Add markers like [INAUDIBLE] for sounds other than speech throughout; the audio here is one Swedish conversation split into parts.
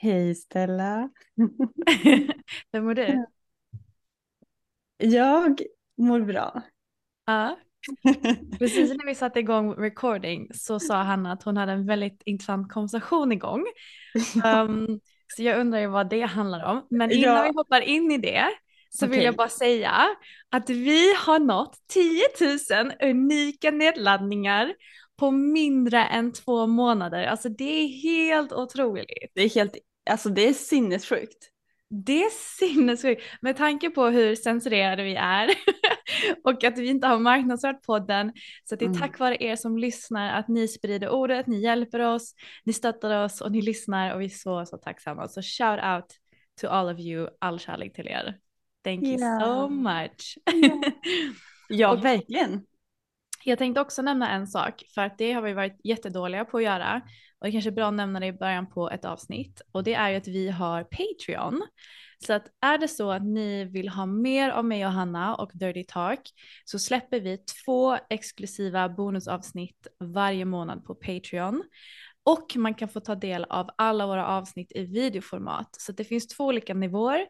Hej Stella. [LAUGHS] Hur mår du? Jag mår bra. Ja. [LAUGHS] Precis när vi satte igång recording så sa Hanna att hon hade en väldigt intressant konversation igång. Um, så jag undrar ju vad det handlar om. Men innan Ja. vi hoppar in i det så vill Okej. jag bara säga att vi har nått 10 000 unika nedladdningar på mindre än två månader. Alltså det är helt otroligt. Det är helt, alltså det är sinnessjukt. Det är sinnessjukt med tanke på hur censurerade vi är [LAUGHS] och att vi inte har marknadsfört podden. Så det är Mm. tack vare er som lyssnar att ni sprider ordet, ni hjälper oss, ni stöttar oss och ni lyssnar och vi är så, så tacksamma. Så shout out to all of you, all kärlek till er. Thank you Ja. so much. [LAUGHS] Ja, Och- verkligen. Jag tänkte också nämna en sak för att det har vi varit jättedåliga på att göra och det kanske är bra att nämna det i början på ett avsnitt och det är ju att vi har Patreon. Så att är det så att ni vill ha mer av mig och Hanna och Dirty Talk så släpper vi två exklusiva bonusavsnitt varje månad på Patreon. Och man kan få ta del av alla våra avsnitt i videoformat. Så det finns två olika nivåer.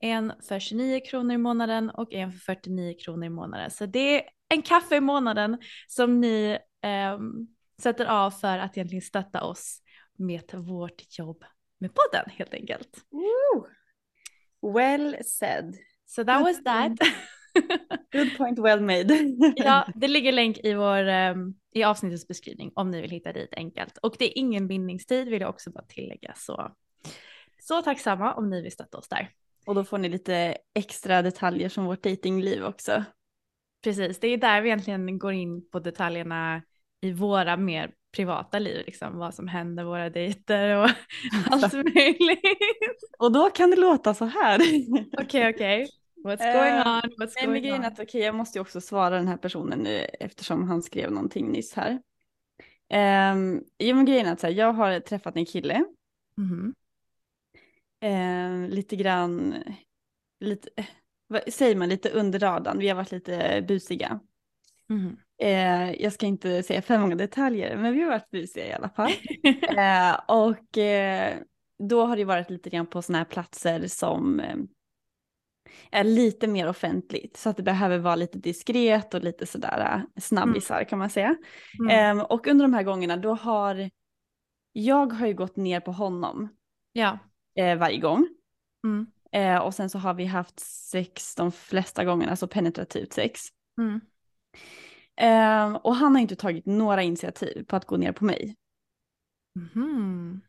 En för 29 kronor i månaden och en för 49 kronor i månaden. Så det är en kaffe i månaden som ni eh, sätter av för att egentligen stötta oss med vårt jobb med podden helt enkelt. Well said. So that was that. [LAUGHS] Good point well made. ja, det ligger länk i, vår, ehm, i avsnittets beskrivning om ni vill hitta dit enkelt. Och det är ingen bindningstid vill jag också bara tillägga. Så, så tacksamma om ni vill stötta oss där. Och då får ni lite extra detaljer som vårt datingliv också. Precis, det är där vi egentligen går in på detaljerna i våra mer privata liv, liksom vad som händer, våra dejter och [LAUGHS] allt möjligt. Och då kan det låta så här. Okej, okej. What's Eh, going on? What's Nej men going grejen är att okej jag måste ju också svara den här personen nu eftersom han skrev någonting nyss här. Um, jo men grejen är att så här, jag har träffat en kille, Mhm. ehm, lite grann, lite, eh, vad säger man, lite under radarn, vi har varit lite busiga. Mhm. Eh, jag ska inte säga för många detaljer men vi har varit busiga i alla fall. [LAUGHS] eh, och eh, då har det varit lite grann på sådana här platser som eh, är lite mer offentligt. Så att det behöver vara lite diskret och lite sådär eh, snabbisar kan man säga. Mm. Ehm, och under de här gångerna då har jag har ju gått ner på honom Ja. eh, varje gång. Mm. Eh, och sen så har vi haft sex de flesta gångerna, alltså penetrativt sex. Mm. Ehm, och han har inte tagit några initiativ på att gå ner på mig. Mhm.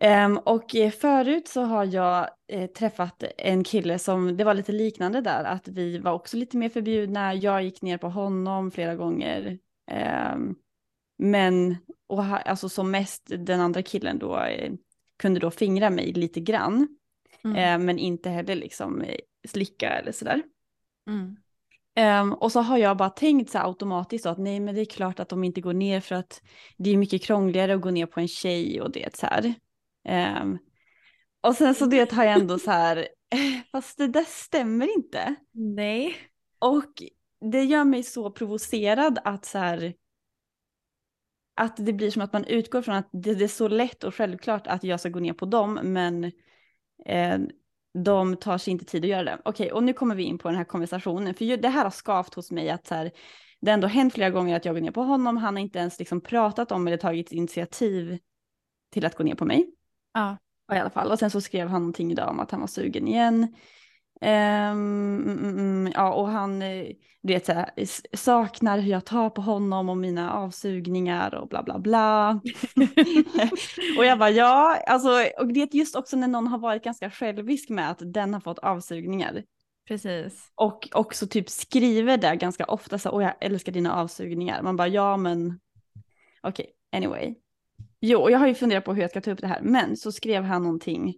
Ehm, och eh, förut så har jag eh, träffat en kille som, det var lite liknande där, att vi var också lite mer förbjudna. Jag gick ner på honom flera gånger. Ehm, men, och ha, alltså som mest den andra killen då eh, kunde då fingra mig lite grann. Mm. Eh, men inte heller liksom eh, slicka eller sådär. Mm. Ehm, och så har jag bara tänkt så automatiskt så att nej men det är klart att de inte går ner för att det är mycket krångligare att gå ner på en tjej och det så här. Ehm, och sen så det har jag ändå så här, [LAUGHS] fast det där stämmer inte. Nej. Och det gör mig så provocerad att så här, att det blir som att man utgår från att det, det är så lätt och självklart att jag ska gå ner på dem, men eh, de tar sig inte tid att göra det. Okej, och nu kommer vi in på den här konversationen, för det här har skavt hos mig att så här, det ändå hänt flera gånger att jag går ner på honom, han har inte ens liksom pratat om eller tagit initiativ till att gå ner på mig. Ja. Ja, i alla fall. Och sen så skrev han någonting idag om att han var sugen igen. Ehm, mm, ja, och han eh, du vet, så här, saknar hur jag tar på honom och mina avsugningar och bla bla bla. [LAUGHS] och jag bara ja, alltså, och det är just också när någon har varit ganska självisk med att den har fått avsugningar. Precis. Och också typ skriver det ganska ofta så åh jag älskar dina avsugningar. Man bara ja men okej, anyway. Jo, jag har ju funderat på hur jag ska ta upp det här, men så skrev han någonting.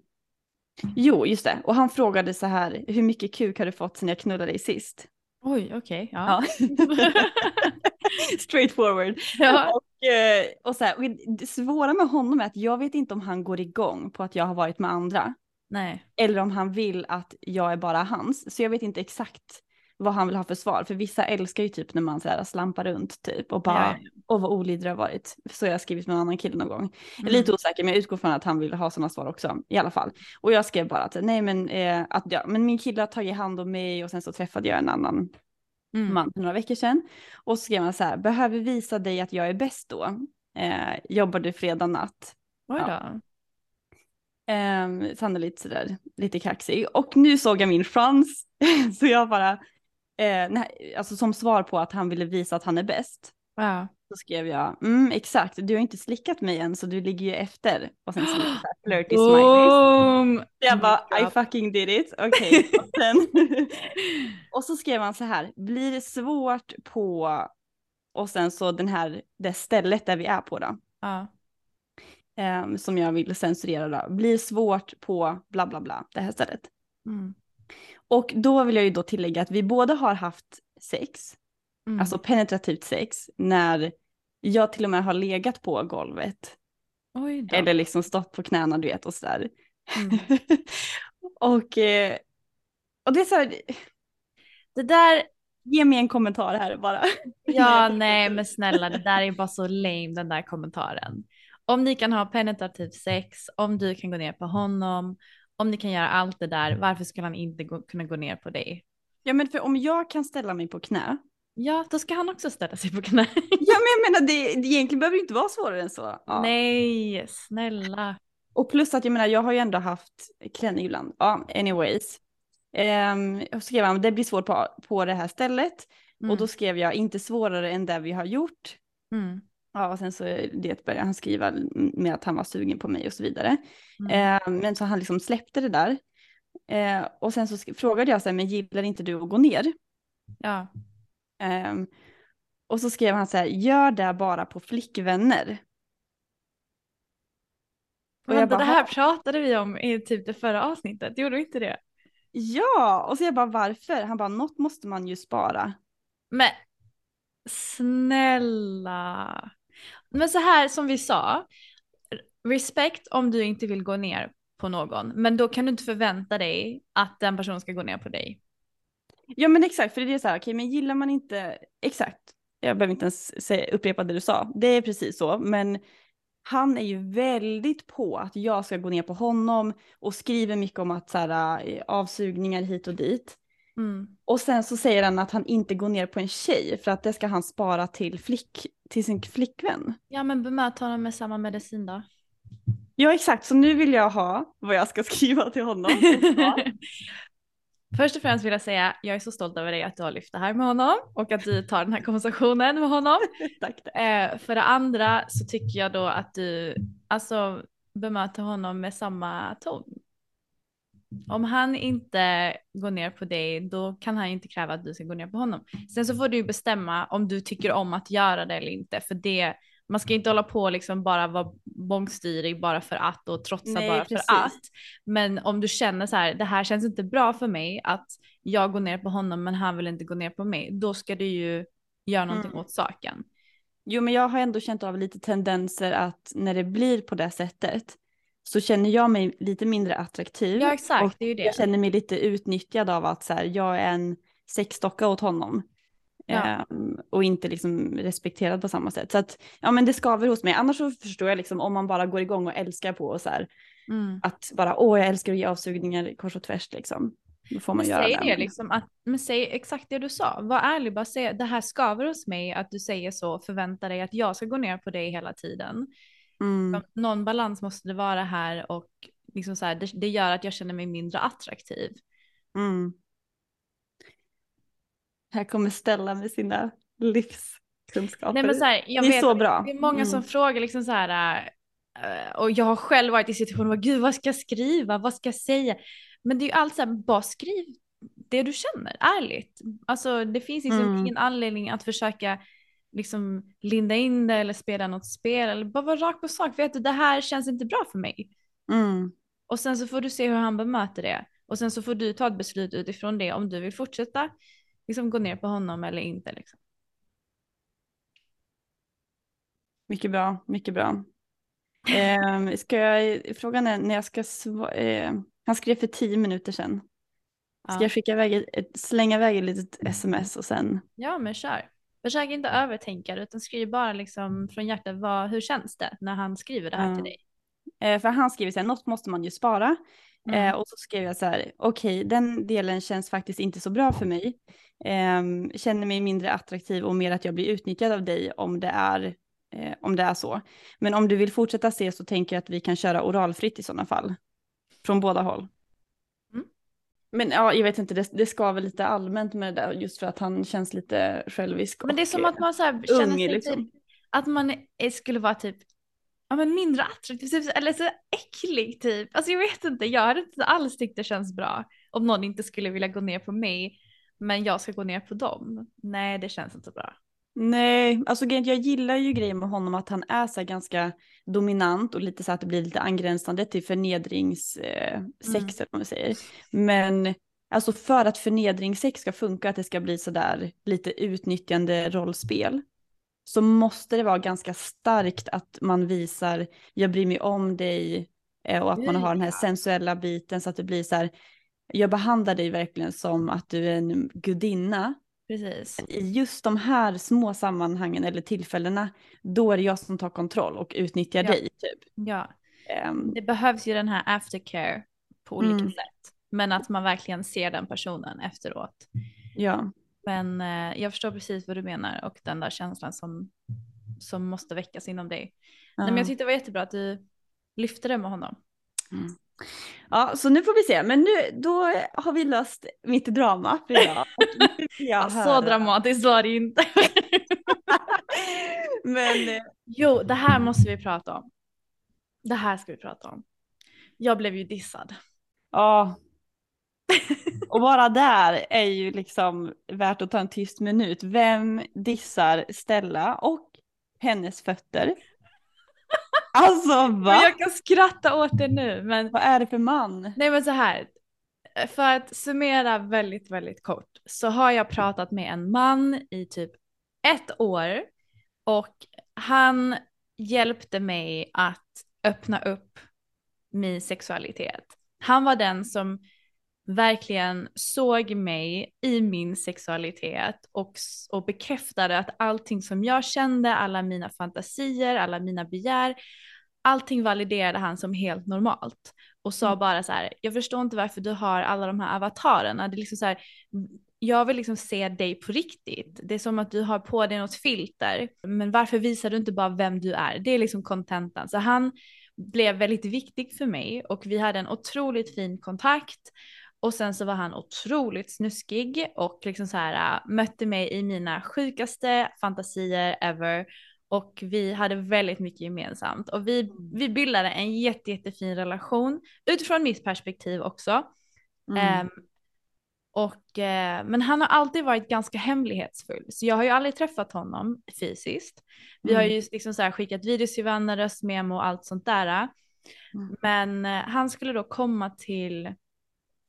Jo, just det, och han frågade så här, hur mycket kuk har du fått sen jag knullade dig sist? Oj, okej. ja. Ja. [LAUGHS] Straight forward. Ja. Och, eh, och så här, och det svåra med honom är att jag vet inte om han går igång på att jag har varit med andra. Nej. Eller om han vill att jag är bara hans. Så jag vet inte exakt vad han vill ha för svar. För vissa älskar ju typ när man så här slampar runt typ och bara, Ja, och vad olidlig det har varit. Så jag har skrivit med en annan kille någon gång. Jag är Mm. lite osäker men jag utgår från att han vill ha sådana svar också i alla fall. Och jag skrev bara att nej men, eh, att, ja, men min kille har tagit hand om mig och sen så träffade jag en annan Mm. man för några veckor sedan. Och så skrev han så här, behöver visa dig att jag är bäst då. Eh, jobbade fredag natt. Oj då. Eh, sannolikt sådär lite kaxig. Och nu såg jag min chans. [LAUGHS] så jag bara, eh, nej, alltså som svar på att han ville visa att han är bäst. Ja. Så skrev jag, mm, exakt, du har inte slickat mig än så du ligger ju efter. Och sen så [GASPS] så här flirty smileys. Boom! Jag bara, Oh I fucking did it. Okej. [LAUGHS] och, sen, [LAUGHS] och så skrev han så här, blir det svårt på, och sen så den här, det stället där vi är på då, Ja. ehm, som jag vill censurera då, blir svårt på bla bla bla, det här stället. Mm. Och då vill jag ju då tillägga att vi båda har haft sex, Mm. alltså penetrativt sex, när jag till och med har legat på golvet. Eller liksom stått på knäna du vet och sådär. Mm. [LAUGHS] och, eh, och det är så här, Det där, ge mig en kommentar här bara. [LAUGHS] ja nej men snälla det där är bara så lame den där kommentaren. Om ni kan ha penetrativt sex, om du kan gå ner på honom, om ni kan göra allt det där, varför skulle han inte gå, kunna gå ner på dig? Ja men för om jag kan ställa mig på knä. Ja, då ska han också ställa sig på knä. [LAUGHS] Ja men jag menar det, det egentligen behöver det inte vara svårare än så. Ja. Nej, snälla. Och plus att jag menar jag har ju ändå haft klänning ibland. Ja anyways. Um, och skrev han det blir svårt på, på det här stället. Mm. Och då skrev jag inte svårare än det vi har gjort. Mm. Ja och sen så det började han skriva med att han var sugen på mig och så vidare. Mm. Ehm, men så han liksom släppte det där. Eh, och sen så frågade jag så här, men gillar inte du att gå ner? Ja. Ehm, och så skrev han så här, gör det bara på flickvänner. Och jag bara, det här pratade vi om i typ det förra avsnittet, gjorde vi inte det? Ja, och så jag bara varför? Han bara, något måste man ju spara. Men snälla. Men så här som vi sa, respekt om du inte vill gå ner på någon, men då kan du inte förvänta dig att den personen ska gå ner på dig. Ja men exakt, för det är så här, okej men gillar man inte, exakt, jag behöver inte ens säga, upprepa det du sa, det är precis så, men han är ju väldigt på att jag ska gå ner på honom och skriver mycket om att så här, eh, avsugningar hit och dit. Mm. Och sen så säger han att han inte går ner på en tjej för att det ska han spara till, flick, till sin flickvän. Ja men bemöt honom med samma medicin då. Ja exakt, så nu vill jag ha vad jag ska [LAUGHS] skriva till honom. [LAUGHS] Först och främst vill jag säga, jag är så stolt över dig att du har lyft det här med honom och att du tar den här konversationen med honom. [LAUGHS] tack, tack. Eh, för det andra så tycker jag då att du alltså bemöter honom med samma ton. Om han inte går ner på dig, då kan han inte kräva att du ska gå ner på honom. Sen så får du bestämma om du tycker om att göra det eller inte, för det man ska inte hålla på och liksom bara vara bångstyrig bara för att och trotsa Nej, bara precis. för att. Men om du känner så här, det här känns inte bra för mig att jag går ner på honom men han vill inte gå ner på mig, då ska du ju göra någonting Mm. åt saken. Jo men jag har ändå känt av lite tendenser att när det blir på det sättet så känner jag mig lite mindre attraktiv. Ja exakt, Och det är ju det. jag känner mig lite utnyttjad av att så här, jag är en sexdocka åt honom. Ja. Ehm, och inte liksom respekterad på samma sätt. Så att ja men det skaver hos mig. Annars så förstår jag liksom om man bara går igång och älskar på och så här. Mm. Att bara åh jag älskar att ge avsugningar kors och tvärs liksom. Då får man Men göra säg det. det liksom, att, men säg exakt det du sa. Var ärlig, bara säg det här skaver hos mig att du säger så, förvänta dig att jag ska gå ner på dig hela tiden. Mm. Någon balans måste det vara här och liksom så här, det, det gör att jag känner mig mindre attraktiv. Mm. Här kommer Stella med sina livskunskaper. Nej men så här, jag det är vet så bra. det är många som Mm. frågar liksom så här, äh, och jag har själv varit i situationer, gud vad ska jag skriva, vad ska jag säga? Men det är ju allt så här, bara skriv det du känner, ärligt. Alltså det finns liksom Mm. ingen anledning att försöka liksom linda in det eller spela något spel eller bara vara rak på sak. Vet du, det här känns inte bra för mig. Mm. Och sen så får du se hur han bemöter det. Och sen så får du ta ett beslut utifrån det om du vill fortsätta liksom gå ner på honom eller inte. Liksom. Mycket bra, mycket bra. Eh, ska jag, frågan är när jag ska svara. Eh, han skrev för tio minuter sedan. Ska Ja. jag skicka iväg ett, slänga iväg ett litet sms och sen. Ja men kör. Försök inte övertänka det utan skriv bara liksom från hjärtat vad, hur känns det när han skriver det här Ja. till dig. Eh, för han skriver så här, något måste man ju spara. Mm. Eh, och så skrev jag så här, okej, den delen känns faktiskt inte så bra för mig. Ehm, känner mig mindre attraktiv och mer att jag blir utnyttjad av dig om det är, eh, om det är så. Men om du vill fortsätta se så tänker jag att vi kan köra oralfritt i sådana fall. Från båda håll. Men ja, jag vet inte, det, det ska väl lite allmänt med det där just för att han känns lite självisk. Men det är som eh, att man så här känner ung, sig liksom. typ, att man är- skulle vara typ ja, men mindre attraktiv typ, eller så äcklig typ. Alltså jag vet inte, jag hade inte alls tyckt det känns bra om någon inte skulle vilja gå ner på mig men jag ska gå ner på dem. Nej det känns inte bra. Nej, alltså jag gillar ju grejen med honom att han är så ganska dominant och lite så att det blir lite angränsande till förnedringssex eh, Mm. vad man säger. Men alltså för att förnedringssex ska funka, att det ska bli så där lite utnyttjande rollspel, så måste det vara ganska starkt att man visar jag bryr mig om dig eh, och att man har den här sensuella biten så att det blir så här jag behandlar dig verkligen som att du är en gudinna Precis. i just de här små sammanhangen eller tillfällena, då är det jag som tar kontroll och utnyttjar Ja. dig. Typ. Ja, Ehm, det behövs ju den här aftercare på olika Mm. sätt. Men att man verkligen ser den personen efteråt. ja. Men eh, jag förstår precis vad du menar och den där känslan som, som måste väckas inom dig. Nej, men jag tyckte det var jättebra att du lyfte det med honom. Ja, så nu får vi se. Men nu, då har vi löst mitt drama för idag. Ja, så dramatiskt var det inte. [LAUGHS] Men eh, jo, det här måste vi prata om. Det här ska vi prata om. Jag blev ju dissad. ja. Och bara där är ju liksom värt att ta en tyst minut. Vem dissar Stella och hennes fötter? Alltså Men va? jag kan skratta åt det nu, men Vad är det för man? nej men så här. För att summera väldigt, väldigt kort så har jag pratat med en man i typ ett år och han hjälpte mig att öppna upp min sexualitet. Han var den som verkligen såg mig i min sexualitet och, och bekräftade att allting som jag kände, alla mina fantasier, alla mina begär, allting validerade han som helt normalt och sa Mm. bara så här, jag förstår inte varför du har alla de här avatarerna. Det är liksom så här, jag vill liksom se dig på riktigt. Det är som att du har på dig något filter, men varför visar du inte bara vem du är? Det är liksom kontentan. Så han blev väldigt viktig för mig och vi hade en otroligt fin kontakt. Och sen så var han otroligt snuskig och liksom så här äh, mötte mig i mina sjukaste fantasier ever. Och vi hade väldigt mycket gemensamt och vi, vi bildade en jätte, jättefin relation utifrån mitt perspektiv också. Mm. Ehm, och, eh, men han har alltid varit ganska hemlighetsfull, så jag har ju aldrig träffat honom fysiskt. Vi har Mm. ju liksom så här skickat videos till varandra, röstmemo och allt sånt där. Mm. Men eh, han skulle då komma till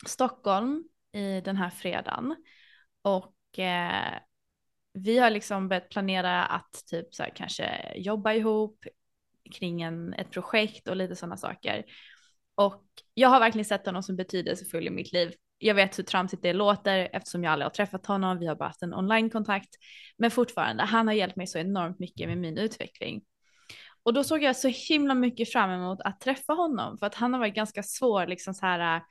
Stockholm i den här fredagen och eh, vi har liksom börjat planera att typ så här, kanske jobba ihop kring en, ett projekt och lite sådana saker. Och jag har verkligen sett honom som betydelsefull i mitt liv. Jag vet hur tramsigt det låter eftersom jag aldrig har träffat honom. Vi har bara haft en online-kontakt. Men fortfarande, han har hjälpt mig så enormt mycket med min utveckling. Och då såg jag så himla mycket fram emot att träffa honom för att han har varit ganska svår, liksom så här,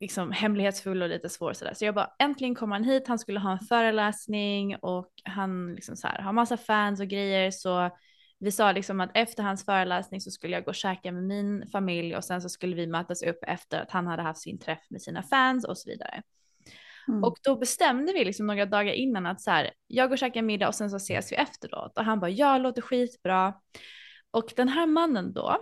liksom hemlighetsfull och lite svår sådär. Så jag bara äntligen kom han hit, han skulle ha en föreläsning och han liksom så här har massa fans och grejer så vi sa liksom att efter hans föreläsning så skulle jag gå och käka med min familj och sen så skulle vi mötas upp efter att han hade haft sin träff med sina fans och så vidare. Mm. Och då bestämde vi liksom några dagar innan att så här, jag går och käkar middag och sen så ses vi efteråt. Och han bara, ja, låter skitbra. Och den här mannen då,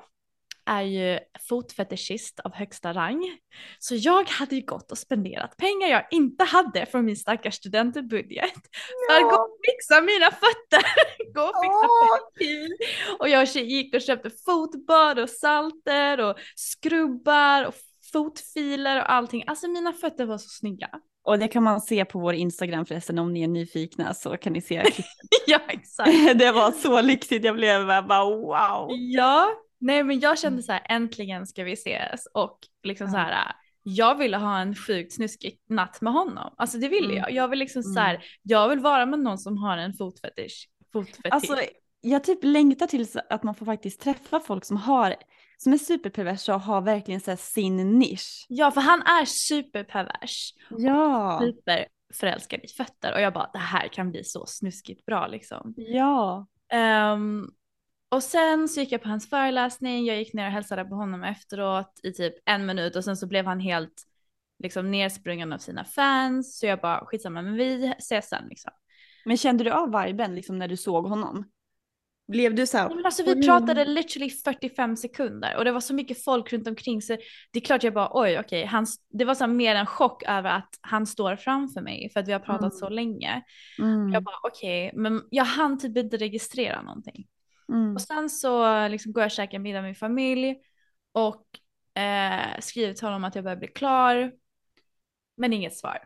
är ju fotfetischist av högsta rang. Så jag hade ju gått och spenderat pengar jag inte hade från min stackars studentbudget för att gå och fixa mina fötter. [LAUGHS] gå och fixa pedikir. Och jag gick och köpte fotbad och salter och skrubbar och fotfiler och allting. Alltså mina fötter var så snygga. Och det kan man se på vår Instagram förresten om ni är nyfikna så kan ni se. [LAUGHS] ja exakt. [LAUGHS] det var så lyxigt, jag blev bara wow. Ja, nej men jag kände så här äntligen ska vi ses och liksom så här jag ville ha en sjukt snuskig natt med honom. Alltså det ville mm. jag. Jag vill liksom så här, mm. jag vill vara med någon som har en fotfetisch. fotfetisch. Alltså jag typ längtar till att man får faktiskt träffa folk som har som är superperversa och har verkligen så sin nisch. Ja, för han är superpervers. Ja. Superförälskad i fötter och jag bara det här kan bli så snuskigt bra liksom. Ja. Um, och sen så gick jag på hans föreläsning, jag gick ner och hälsade på honom efteråt i typ en minut och sen så blev han helt liksom nersprungen av sina fans så jag bara skitsamma men vi ses sen liksom. Men kände du av viben liksom när du såg honom? Blev du så här? men alltså vi pratade literally 45 sekunder och det var så mycket folk runt omkring så det är klart jag bara oj okej, okay, det var så mer en chock över att han står framför mig för att vi har pratat mm. så länge. Mm. Jag bara okej, okay, men jag hann typ inte registrera någonting. Mm. Och sen så liksom går jag och käkar middag med min familj och eh, skriver till honom att jag börjar bli klar. Men inget svar.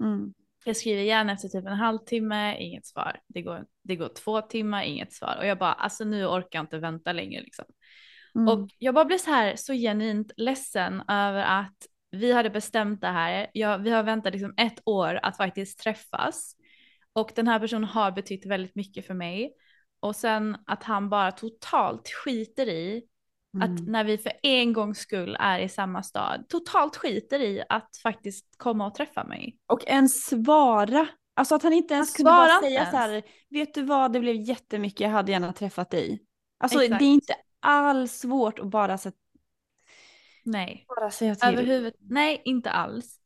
Mm. Jag skriver igen efter typ en halvtimme, inget svar. Det går, det går två timmar, inget svar. Och jag bara, alltså nu orkar jag inte vänta längre liksom. Mm. Och jag bara blev så här så genuint ledsen över att vi hade bestämt det här. Jag, vi har väntat liksom ett år att faktiskt träffas. Och den här personen har betytt väldigt mycket för mig. Och sen att han bara totalt skiter i Mm. Att när vi för en gångs skull är i samma stad, totalt skiter i att faktiskt komma och träffa mig. Och ens svara. Alltså att han inte ens han kunde bara säga ens. så här, vet du vad, det blev jättemycket, jag hade gärna träffat dig. Alltså Exakt. det är inte alls svårt att bara säga Nej. Bara säga till. Överhuvud... Nej, inte alls.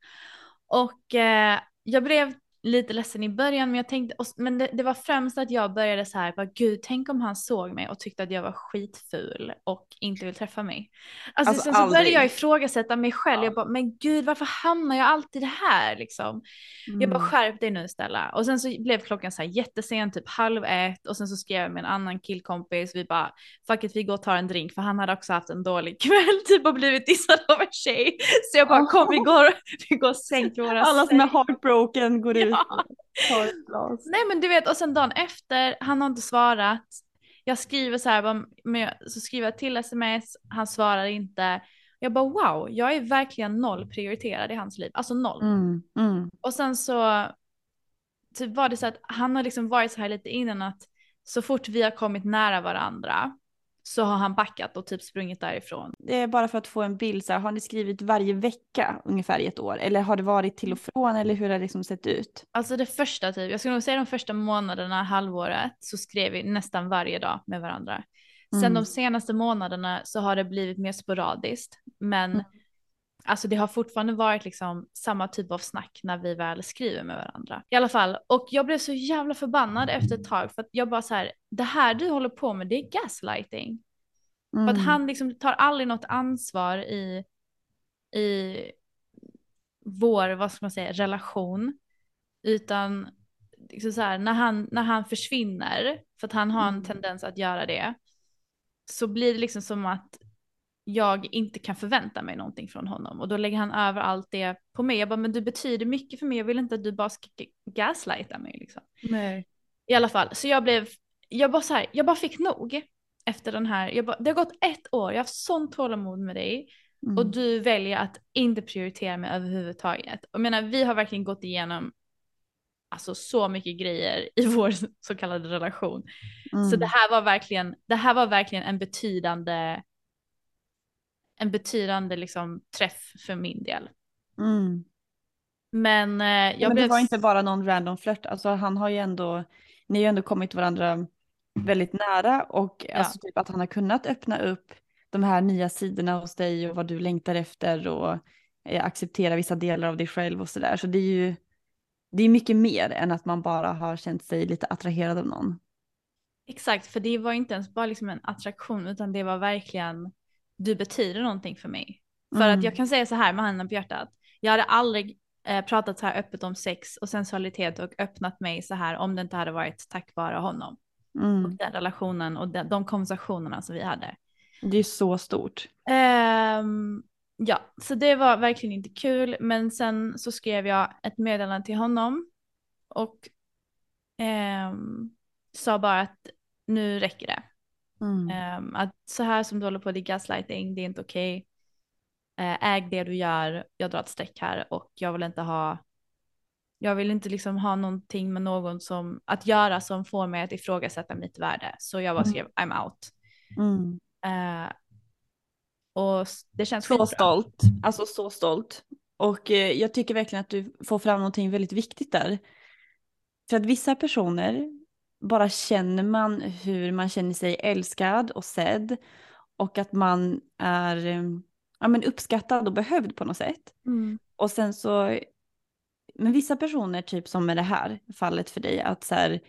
Och eh, jag blev lite ledsen i början men jag tänkte, men det, det, var främst att jag började så här, bara, gud tänk om han såg mig och tyckte att jag var skitful och inte vill träffa mig. Alltså, alltså sen så började jag ifrågasätta mig själv, ja. jag bara, men gud varför hamnar jag alltid här liksom? Mm. Jag bara mm. skärp dig nu Stella. Och sen så blev klockan så här jättesent, typ halv ett och sen så skrev jag med en annan killkompis, vi bara, fuck it vi går och tar en drink för han hade också haft en dålig [LAUGHS] kväll typ och blivit dissad av en tjej. Så jag bara, kom vi går, vi går och sänker våra Alla som är heartbroken går ut. [LAUGHS] Nej men du vet och sen dagen efter, han har inte svarat. Jag skriver så här, så skriver jag till sms, han svarar inte. Jag bara wow, jag är verkligen noll prioriterad i hans liv, alltså noll. Mm, mm. Och sen så typ var det så att han har liksom varit så här lite innan att så fort vi har kommit nära varandra så har han backat och typ sprungit därifrån. Det är bara för att få en bild, så här, har ni skrivit varje vecka ungefär i ett år? Eller har det varit till och från eller hur har det liksom sett ut? Alltså det första typ, jag skulle nog säga de första månaderna, halvåret, så skrev vi nästan varje dag med varandra. Sen mm. de senaste månaderna så har det blivit mer sporadiskt, men mm. Alltså det har fortfarande varit liksom samma typ av snack när vi väl skriver med varandra. I alla fall, och jag blev så jävla förbannad efter ett tag för att jag bara så här, det här du håller på med det är gaslighting. Mm. För att mm. han liksom tar aldrig något ansvar i, i vår, vad ska man säga, relation. Utan liksom så här, när, han, när han försvinner, för att han har en mm. tendens att göra det, så blir det liksom som att jag inte kan förvänta mig någonting från honom och då lägger han över allt det på mig. Jag bara, men du betyder mycket för mig, jag vill inte att du bara ska gaslighta mig liksom. Nej. I alla fall, så jag blev, jag bara så här, jag bara fick nog efter den här, jag bara, det har gått ett år, jag har sånt tålamod med dig mm. och du väljer att inte prioritera mig överhuvudtaget. Och jag menar, vi har verkligen gått igenom alltså så mycket grejer i [LAUGHS] vår så kallade relation. Mm. Så det här var verkligen, det här var verkligen en betydande en betydande liksom, träff för min del. Mm. Men eh, jag ja, men blev... det var inte bara någon random flört, alltså han har ju ändå, ni har ju ändå kommit varandra väldigt nära och ja. alltså typ att han har kunnat öppna upp de här nya sidorna hos dig och vad du längtar efter och eh, acceptera vissa delar av dig själv och sådär. Så det är ju det är mycket mer än att man bara har känt sig lite attraherad av någon. Exakt, för det var inte ens bara liksom en attraktion utan det var verkligen du betyder någonting för mig. För Mm. att jag kan säga så här med handen på hjärtat, jag hade aldrig eh, pratat så här öppet om sex och sensualitet och öppnat mig så här om det inte hade varit tack vare honom. Och Mm. den relationen och de, de konversationerna som vi hade. Det är så stort. Ehm, ja, så det var verkligen inte kul. Men sen så skrev jag ett meddelande till honom och ehm, sa bara att nu räcker det. Mm. Ehm, att så här som du håller på, det är gaslighting, det är inte okej. Eh, äg det du gör, jag drar ett streck här och jag vill inte ha jag vill inte liksom ha någonting med någon som att göra som får mig att ifrågasätta mitt värde. Så jag bara Mm. skrev I'm out. Mm. Eh, och det känns Så stolt, alltså så stolt. Och eh, jag tycker verkligen att du får fram någonting väldigt viktigt där. För att vissa personer bara känner man hur man känner sig älskad och sedd och att man är eh, ja, men uppskattad och behövd på något sätt. Mm. Och sen så, men vissa personer, typ som med det här fallet för dig, att så här,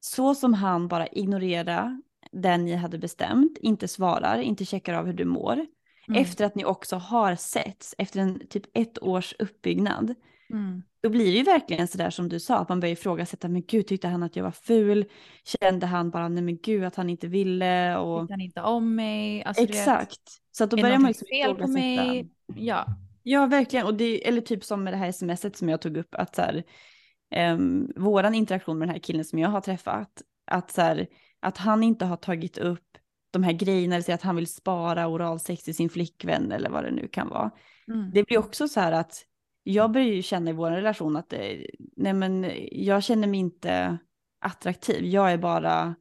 så som han bara ignorerar den ni hade bestämt, inte svarar, inte checkar av hur du mår, Mm. efter att ni också har setts, efter en typ ett års uppbyggnad, Mm. då blir det ju verkligen sådär som du sa, att man börjar ifrågasätta, men gud, tyckte han att jag var ful? Kände han bara, nej men gud, att han inte ville? Och... Tyckte han inte om mig? Alltså, du vet, Exakt. Så att då börjar man liksom fel på mig? Ja. Ja, verkligen. Och det, eller typ som med det här smset som jag tog upp, att så här, ehm, våran interaktion med den här killen som jag har träffat, att, så här, att han inte har tagit upp de här grejerna, eller att han vill spara oralsex till sin flickvän eller vad det nu kan vara. Mm. Det blir också så här att jag börjar ju känna i vår relation att eh, nej men, jag känner mig inte attraktiv, jag är bara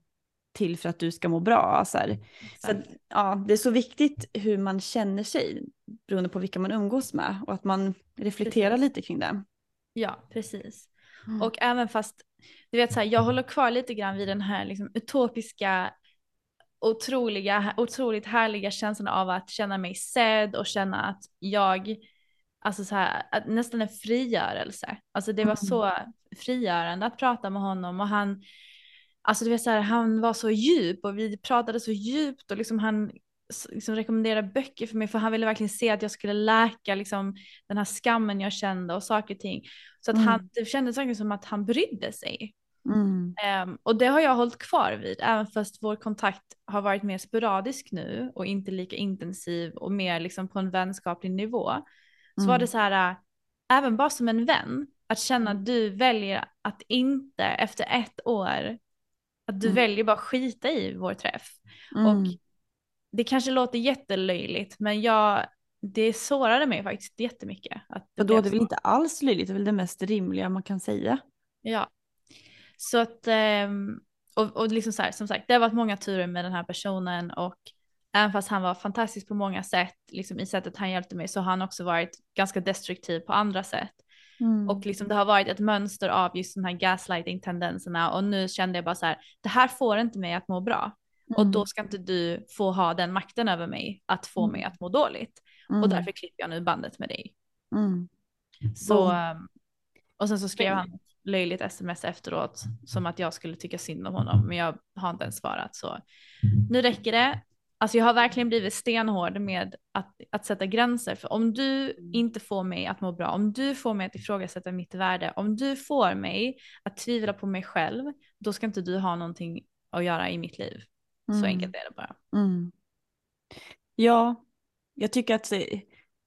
till för att du ska må bra. Så, här. så att, ja, det är så viktigt hur man känner sig beroende på vilka man umgås med och att man reflekterar Precis. lite kring det. Ja, precis. Mm. Och även fast, du vet så här, jag håller kvar lite grann vid den här liksom utopiska, otroliga, otroligt härliga känslan av att känna mig sedd och känna att jag, alltså så här, nästan en frigörelse. Alltså det var Mm. så frigörande att prata med honom och han, alltså du vet så här, han var så djup och vi pratade så djupt och liksom han liksom rekommenderade böcker för mig för han ville verkligen se att jag skulle läka liksom den här skammen jag kände och saker och ting. Så att han, Mm. det kändes verkligen som att han brydde sig. Mm. Ehm, och det har jag hållit kvar vid, även fast vår kontakt har varit mer sporadisk nu och inte lika intensiv och mer liksom på en vänskaplig nivå. Så Mm. var det så här, äh, även bara som en vän, att känna Mm. att du väljer att inte efter ett år, att du Mm. väljer bara skita i vår träff. Mm. Och det kanske låter jättelöjligt, men jag, det sårade mig faktiskt jättemycket. Att det och då är det väl inte alls löjligt, det är väl det mest rimliga man kan säga. Ja. Så att, ehm, och, och liksom så här, som sagt, det har varit många turer med den här personen och även fast han var fantastisk på många sätt, liksom i sättet han hjälpte mig, så har han också varit ganska destruktiv på andra sätt. Mm. Och liksom det har varit ett mönster av just de här gaslighting-tendenserna och nu kände jag bara så här, det här får inte mig att må bra. Och Mm. då ska inte du få ha den makten över mig att få Mm. mig att må dåligt. Mm. Och därför klipper jag nu bandet med dig. Mm. Så, ehm, och sen så skrev han löjligt sms efteråt som att jag skulle tycka synd om honom, men jag har inte ens svarat så. Nu räcker det. Alltså jag har verkligen blivit stenhård med att, att sätta gränser, för om du inte får mig att må bra, om du får mig att ifrågasätta mitt värde, om du får mig att tvivla på mig själv, då ska inte du ha någonting att göra i mitt liv. Så Mm. enkelt är det bara. Mm. Ja, jag tycker att eh,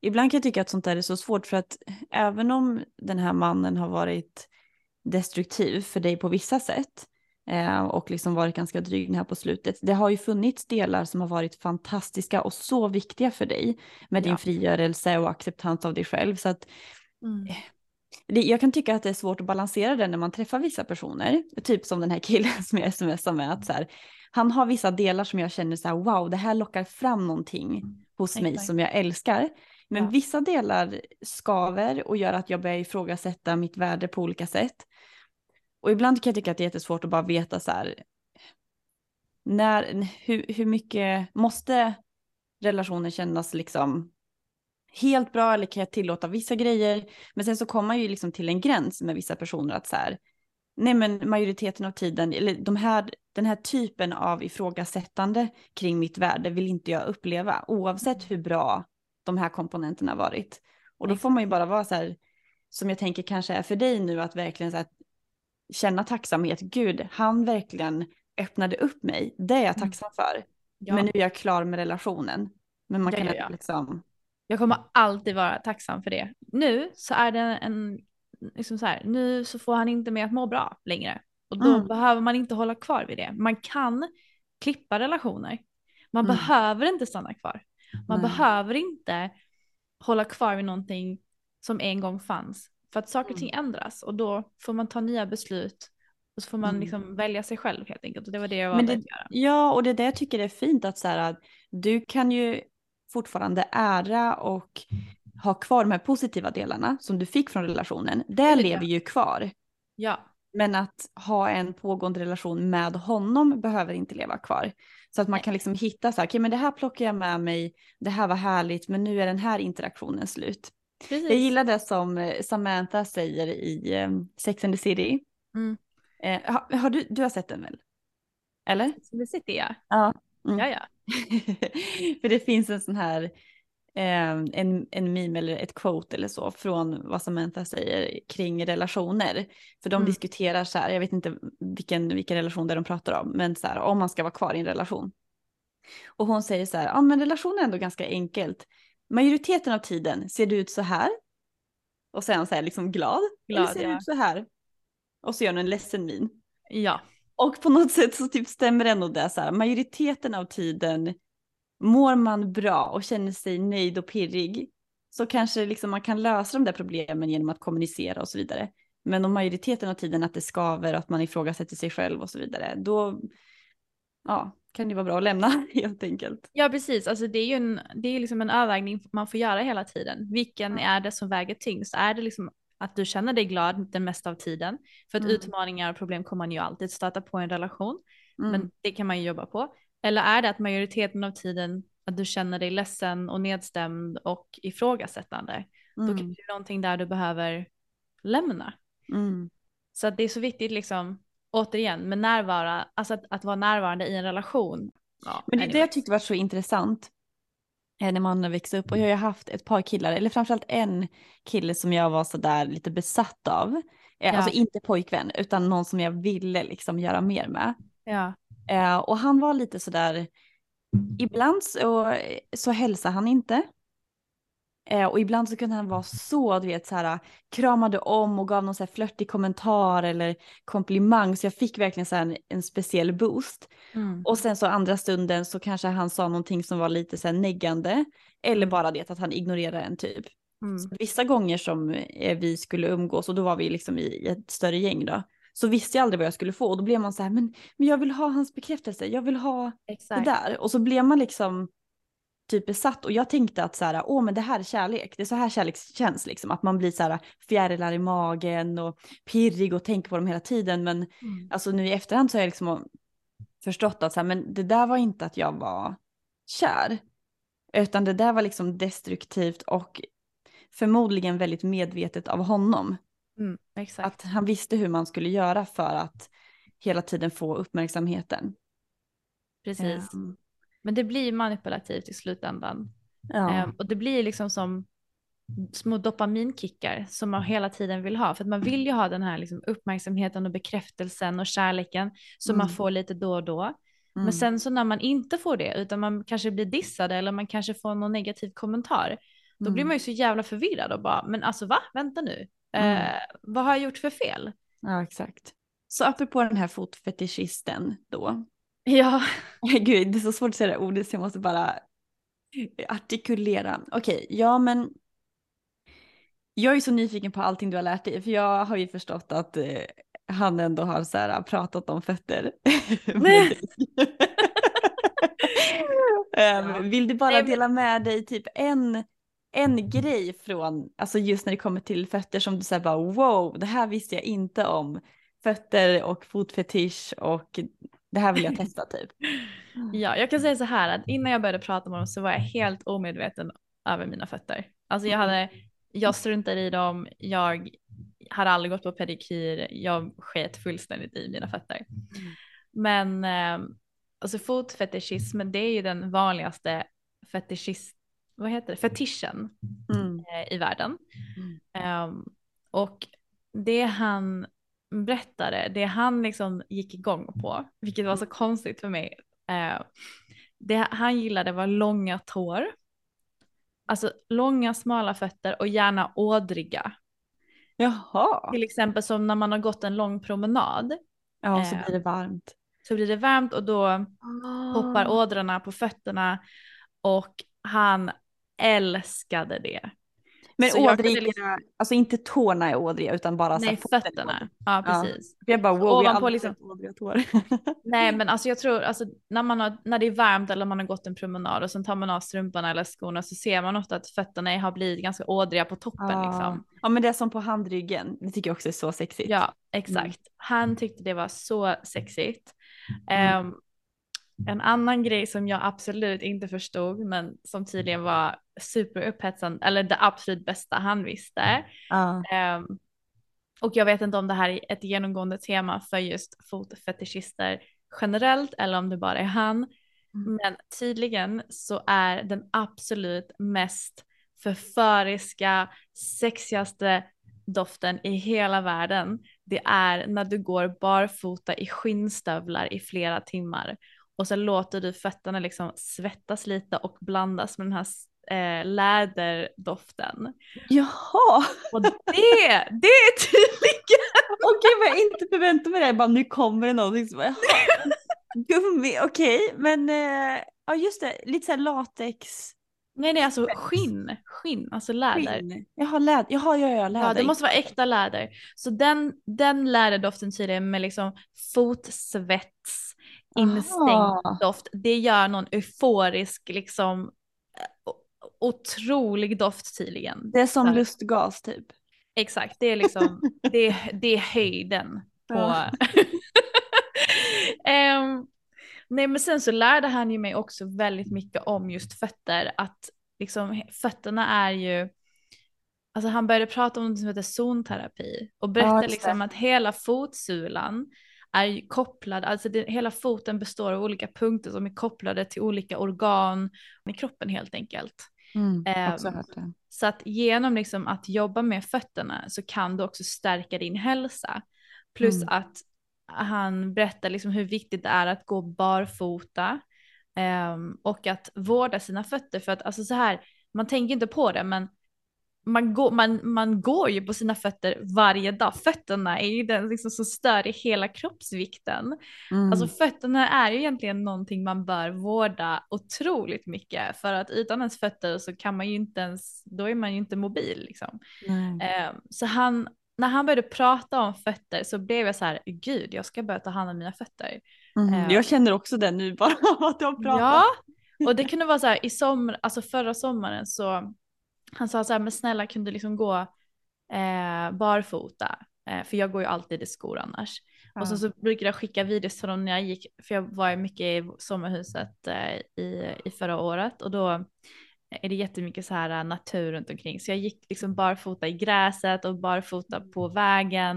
ibland kan jag tycka att sånt där är så svårt för att även om den här mannen har varit destruktiv för dig på vissa sätt och liksom varit ganska dryg här på slutet. Det har ju funnits delar som har varit fantastiska och så viktiga för dig med din Ja. frigörelse och acceptans av dig själv. Så att Mm. det, jag kan tycka att det är svårt att balansera det när man träffar vissa personer, typ som den här killen [LAUGHS] som jag smsar med, att så här, han har vissa delar som jag känner så här, wow, det här lockar fram någonting hos mig Exakt. som jag älskar. Men Ja. vissa delar skaver och gör att jag börjar ifrågasätta mitt värde på olika sätt. Och ibland kan jag tycka att det är jättesvårt att bara veta så här, när, hur, hur mycket måste relationen kännas liksom helt bra eller kan jag tillåta vissa grejer? Men sen så kommer man ju liksom till en gräns med vissa personer att så här, nej men majoriteten av tiden, eller de här, den här typen av ifrågasättande kring mitt värde vill inte jag uppleva, oavsett hur bra de här komponenterna varit. Och då får man ju bara vara så här, som jag tänker kanske är för dig nu, att verkligen så här, känna tacksamhet. Gud, han verkligen öppnade upp mig. Det är jag Mm. tacksam för. Ja. Men nu är jag klar med relationen. Men man Det kan jag. liksom, Jag kommer alltid vara tacksam för det. Nu så är det en, liksom så här, nu så får han inte med att må bra längre. Och då Mm. behöver man inte hålla kvar vid det. Man kan klippa relationer. Man Mm. behöver inte stanna kvar. Man Nej. behöver inte hålla kvar vid någonting som en gång fanns. För att saker och ting Mm. ändras och då får man ta nya beslut. Och så får man Mm. liksom välja sig själv helt enkelt. Och det var det jag valde det- att göra. Ja, och det är det jag tycker är fint att så här, du kan ju fortfarande ära och ha kvar de här positiva delarna som du fick från relationen. Det lever ju kvar. Ja, Men att ha en pågående relation med honom behöver inte leva kvar. Så att man kan liksom hitta så här, okej men det här plockar jag med mig, det här var härligt, men nu är den här interaktionen slut. Precis. Jag gillar det som eh, Samantha säger i eh, Sex and the City. Mm. Eh, har, har du, du har sett den väl? Eller? Det sitter jag. Ja. Mm. Ja, ja. [LAUGHS] För det finns en sån här, eh, en, en meme eller ett quote eller så från vad Samantha säger kring relationer. För de Mm. diskuterar så här, jag vet inte vilken, vilken relation det är de pratar om, men så här, om man ska vara kvar i en relation. Och hon säger så här, ja men relation är ändå ganska enkelt. Majoriteten av tiden ser det ut så här. Och han så här liksom glad. Glad, eller ser ja. ut så här. Och så gör hon en ledsen min. Ja, Och på något sätt så typ stämmer ändå det så här, majoriteten av tiden mår man bra och känner sig nöjd och pirrig så kanske liksom man kan lösa de där problemen genom att kommunicera och så vidare. Men om majoriteten av tiden att det skaver och att man ifrågasätter sig själv och så vidare, då ja, kan det vara bra att lämna [LAUGHS] helt enkelt. Ja precis, alltså det är ju en, det är liksom en avvägning man får göra hela tiden. Vilken är det som väger tyngst? Är det liksom att du känner dig glad den mesta av tiden? För att Mm. utmaningar och problem kommer man ju alltid stöta på i en relation, Mm. men det kan man ju jobba på. Eller är det att majoriteten av tiden att du känner dig ledsen och nedstämd och ifrågasättande? Då Mm. kanske det är någonting där du behöver lämna. Mm. Så att det är så viktigt liksom, återigen, med närvara, alltså att, att vara närvarande i en relation. Ja, Men det är det anyway. jag tyckte var så intressant eh, när man växte upp. Och jag har ju haft ett par killar, eller framförallt en kille som jag var sådär lite besatt av. Eh, Ja. Alltså inte pojkvän, utan någon som jag ville liksom göra mer med. Ja. Eh, och han var lite sådär, ibland så, så hälsade han inte. Eh, och ibland så kunde han vara så, du vet, så här, kramade om och gav någon så här flörtig kommentar eller komplimang. Så jag fick verkligen så en, en speciell boost. Mm. Och sen så andra stunden så kanske han sa någonting som var lite så här neggande. Eller bara det att han ignorerar en typ. Mm. Så vissa gånger som eh, vi skulle umgås och då var vi liksom i, i ett större gäng då. Så visste jag aldrig vad jag skulle få och då blev man så här, men, men jag vill ha hans bekräftelse, jag vill ha Exakt. det där. Och så blev man liksom typ besatt och jag tänkte att så här, åh men det här är kärlek, det är så här kärlek känns liksom, att man blir så här fjärilar i magen och pirrig och tänker på dem hela tiden. Men Mm. alltså nu i efterhand så har jag liksom förstått att så här, men det där var inte att jag var kär, utan det där var liksom destruktivt och förmodligen väldigt medvetet av honom. Mm. Att han visste hur man skulle göra för att hela tiden få uppmärksamheten. Precis. Ehm, Men det blir manipulativt i slutändan. ja. Ehm, och det blir liksom som små dopaminkickar som man hela tiden vill ha. För att man vill ju ha den här liksom uppmärksamheten och bekräftelsen och kärleken som man Mm. får lite då och då. Mm. Men sen så när man inte får det utan man kanske blir dissad eller man kanske får någon negativ kommentar. Då blir Mm. man ju så jävla förvirrad och bara, men alltså va? Vänta nu. Mm. Eh, vad har jag gjort för fel? Ja, exakt. Så apropå den här fotfetischisten då. Ja, [LAUGHS] Gud, det är så svårt att säga det ordet så jag måste bara artikulera. Okej, ja men jag är så nyfiken på allting du har lärt dig för jag har ju förstått att eh, han ändå har så här, pratat om fötter. [LAUGHS] [LAUGHS] Ehm, Vill du bara Nej, men- dela med dig typ en, en grej från, alltså just när det kommer till fötter som du säger bara wow, det här visste jag inte om. Fötter och fotfetisch och det här vill jag testa typ. [LAUGHS] Ja, jag kan säga så här att innan jag började prata med dem så var jag helt omedveten över mina fötter. Alltså jag hade, jag struntade i dem, jag har aldrig gått på pedikyr, jag sket fullständigt i mina fötter. Men eh, alltså fotfetischism, det är ju den vanligaste fetischist, vad heter det, fetischen Mm. eh, i världen. Ehm, och det han berättade, det han liksom gick igång på, vilket var så konstigt för mig, eh, det han gillade var långa tår. Alltså långa smala fötter och gärna ådriga. Jaha. Till exempel som när man har gått en lång promenad Ja, så Eh, blir det varmt. så blir det varmt och då hoppar Ah. ådrorna på fötterna och han älskade det. Men så ådriga, liksom- alltså inte tårna är ådriga utan bara så här Nej, är fötterna. Ja, Ja. precis. Jag bara wow, jag har aldrig liksom- ådriga tår. [LAUGHS] Nej men alltså jag tror alltså när, man har, när det är varmt eller man har gått en promenad och sen tar man av strumporna eller skorna så ser man ofta att fötterna har blivit ganska ådriga på toppen Ja. liksom. ja men det är som på handryggen, det tycker jag också är så sexigt. Ja exakt. Han tyckte det var så sexigt. Ehm, en annan grej som jag absolut inte förstod men som tydligen var superupphetsande eller det absolut bästa han visste. Ja. Ehm, och jag vet inte om det här är ett genomgående tema för just fotfetischister generellt eller om det bara är han. Mm. Men tydligen så är den absolut mest förföriska, sexigaste doften i hela världen. Det är när du går barfota i skinnstövlar i flera timmar och så låter du fötterna liksom svettas lite och blandas med den här eh, läderdoften. Jaha, Och det, det är tydligen [LAUGHS] okej vad jag inte förväntar mig det. Jag bara nu kommer det någonting som. Gummi, okej men eh, ja just det, lite såhär latex. Nej nej alltså skinn, skinn, alltså läder. Skinn. Jaha, läder. Jaha, ja, ja, läder. Ja det måste vara äkta läder. Så den, den läderdoften tydligen med liksom fotsvets instängt doft, det gör någon euforisk liksom eh, otrolig doft tydligen. Det är som lustgas typ. Exakt, det är liksom, [LAUGHS] det, det är höjden på... Ja. [LAUGHS] Ehm, nej men sen så lärde han ju mig också väldigt mycket om just fötter, att liksom fötterna är ju, alltså han började prata om något som heter zonterapi och berättade just liksom att hela fotsulan är kopplad, alltså det, hela foten består av olika punkter som är kopplade till olika organ i kroppen helt enkelt. Mm, det. Så att genom liksom att jobba med fötterna så kan du också stärka din hälsa. Plus Mm. att han berättar liksom hur viktigt det är att gå barfota ehm, och att vårda sina fötter. För att alltså så här, man tänker inte på det men man går, man, man går ju på sina fötter varje dag. Fötterna är ju den liksom som stör i hela kroppsvikten. Mm. Alltså fötterna är ju egentligen någonting man bör vårda otroligt mycket för att utan ens fötter så kan man ju inte ens, då är man ju inte mobil liksom. Nej. Eh, så han, när han började prata om fötter så blev jag så här, gud jag ska börja ta hand om mina fötter. Mhm. eh, Jag känner också det nu bara [LAUGHS] av att du har pratat. Ja, och det kunde vara så här i sommar, alltså förra sommaren så han sa så här, men snälla kan du liksom gå eh, barfota? Eh, för jag går ju alltid i skor annars. Ja. Och så, så brukade jag skicka videos till dem när jag gick, för jag var ju mycket i sommarhuset eh, i, i förra året och då är det jättemycket så här eh, natur runt omkring. Så jag gick liksom barfota i gräset och barfota på vägen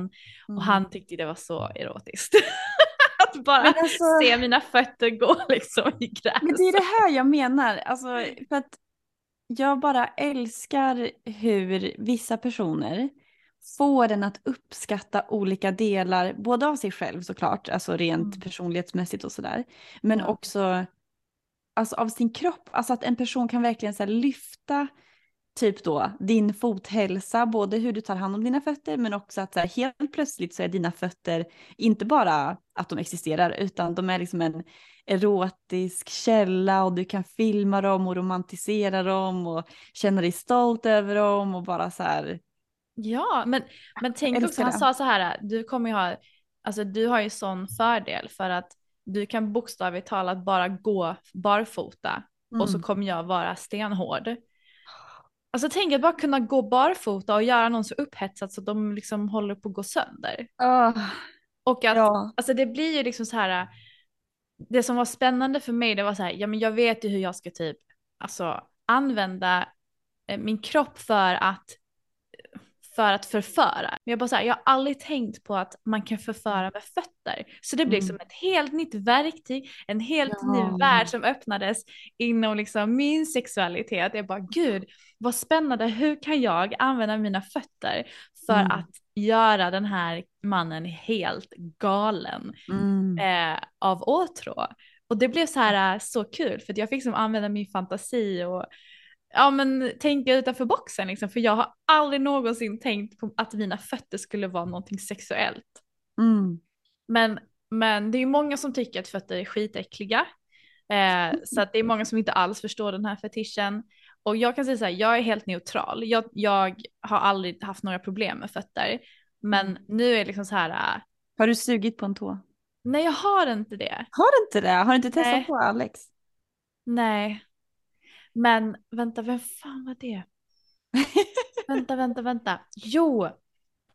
Mm. och han tyckte det var så erotiskt. [LAUGHS] Att bara alltså- se mina fötter gå [LAUGHS] liksom i gräset. Men det är det här jag menar. Alltså, för att jag bara älskar hur vissa personer får en att uppskatta olika delar, både av sig själv såklart, alltså rent Mm. personlighetsmässigt och sådär, men Ja. också alltså, av sin kropp. Alltså att en person kan verkligen så lyfta typ då din fothälsa, både hur du tar hand om dina fötter men också att så här, helt plötsligt så är dina fötter inte bara att de existerar utan de är liksom en erotisk källa och du kan filma dem och romantisera dem och känna dig stolt över dem och bara så här. Ja, men, men tänk också, han sa så här, du kommer ju ha, alltså du har ju sån fördel för att du kan bokstavligt talat bara gå barfota och så Mm. kommer jag vara stenhård. Alltså tänk att bara kunna gå barfota och göra någon så upphetsad så de liksom håller på att gå sönder. Ah, Och att, ja. alltså det blir ju liksom så här, det som var spännande för mig det var så här, ja men jag vet ju hur jag ska typ, alltså använda eh, min kropp för att för att förföra. Men jag bara så här, jag har aldrig tänkt på att man kan förföra med fötter. Så det blev Mm. som ett helt nytt verktyg, en helt Ja. ny värld som öppnades inom liksom min sexualitet. Jag bara gud, vad spännande, hur kan jag använda mina fötter för Mm. att göra den här mannen helt galen Mm. eh, av åtrå. Och det blev så här eh, så kul för jag fick som använda min fantasi och ja men tänka utanför boxen liksom för jag har aldrig någonsin tänkt på att mina fötter skulle vara någonting sexuellt. Mm. Men, men det är ju många som tycker att fötter är skitäckliga. Eh, så det är många som inte alls förstår den här fetischen. Och jag kan säga så här, jag är helt neutral. Jag, jag har aldrig haft några problem med fötter. Men nu är det liksom så här, eh, Har du sugit på en tå? nej jag har inte det. Har du inte det? Har du inte testat Nej. på Alex? Nej. Men vänta, vem fan var det? [LAUGHS] vänta, vänta, vänta. Jo,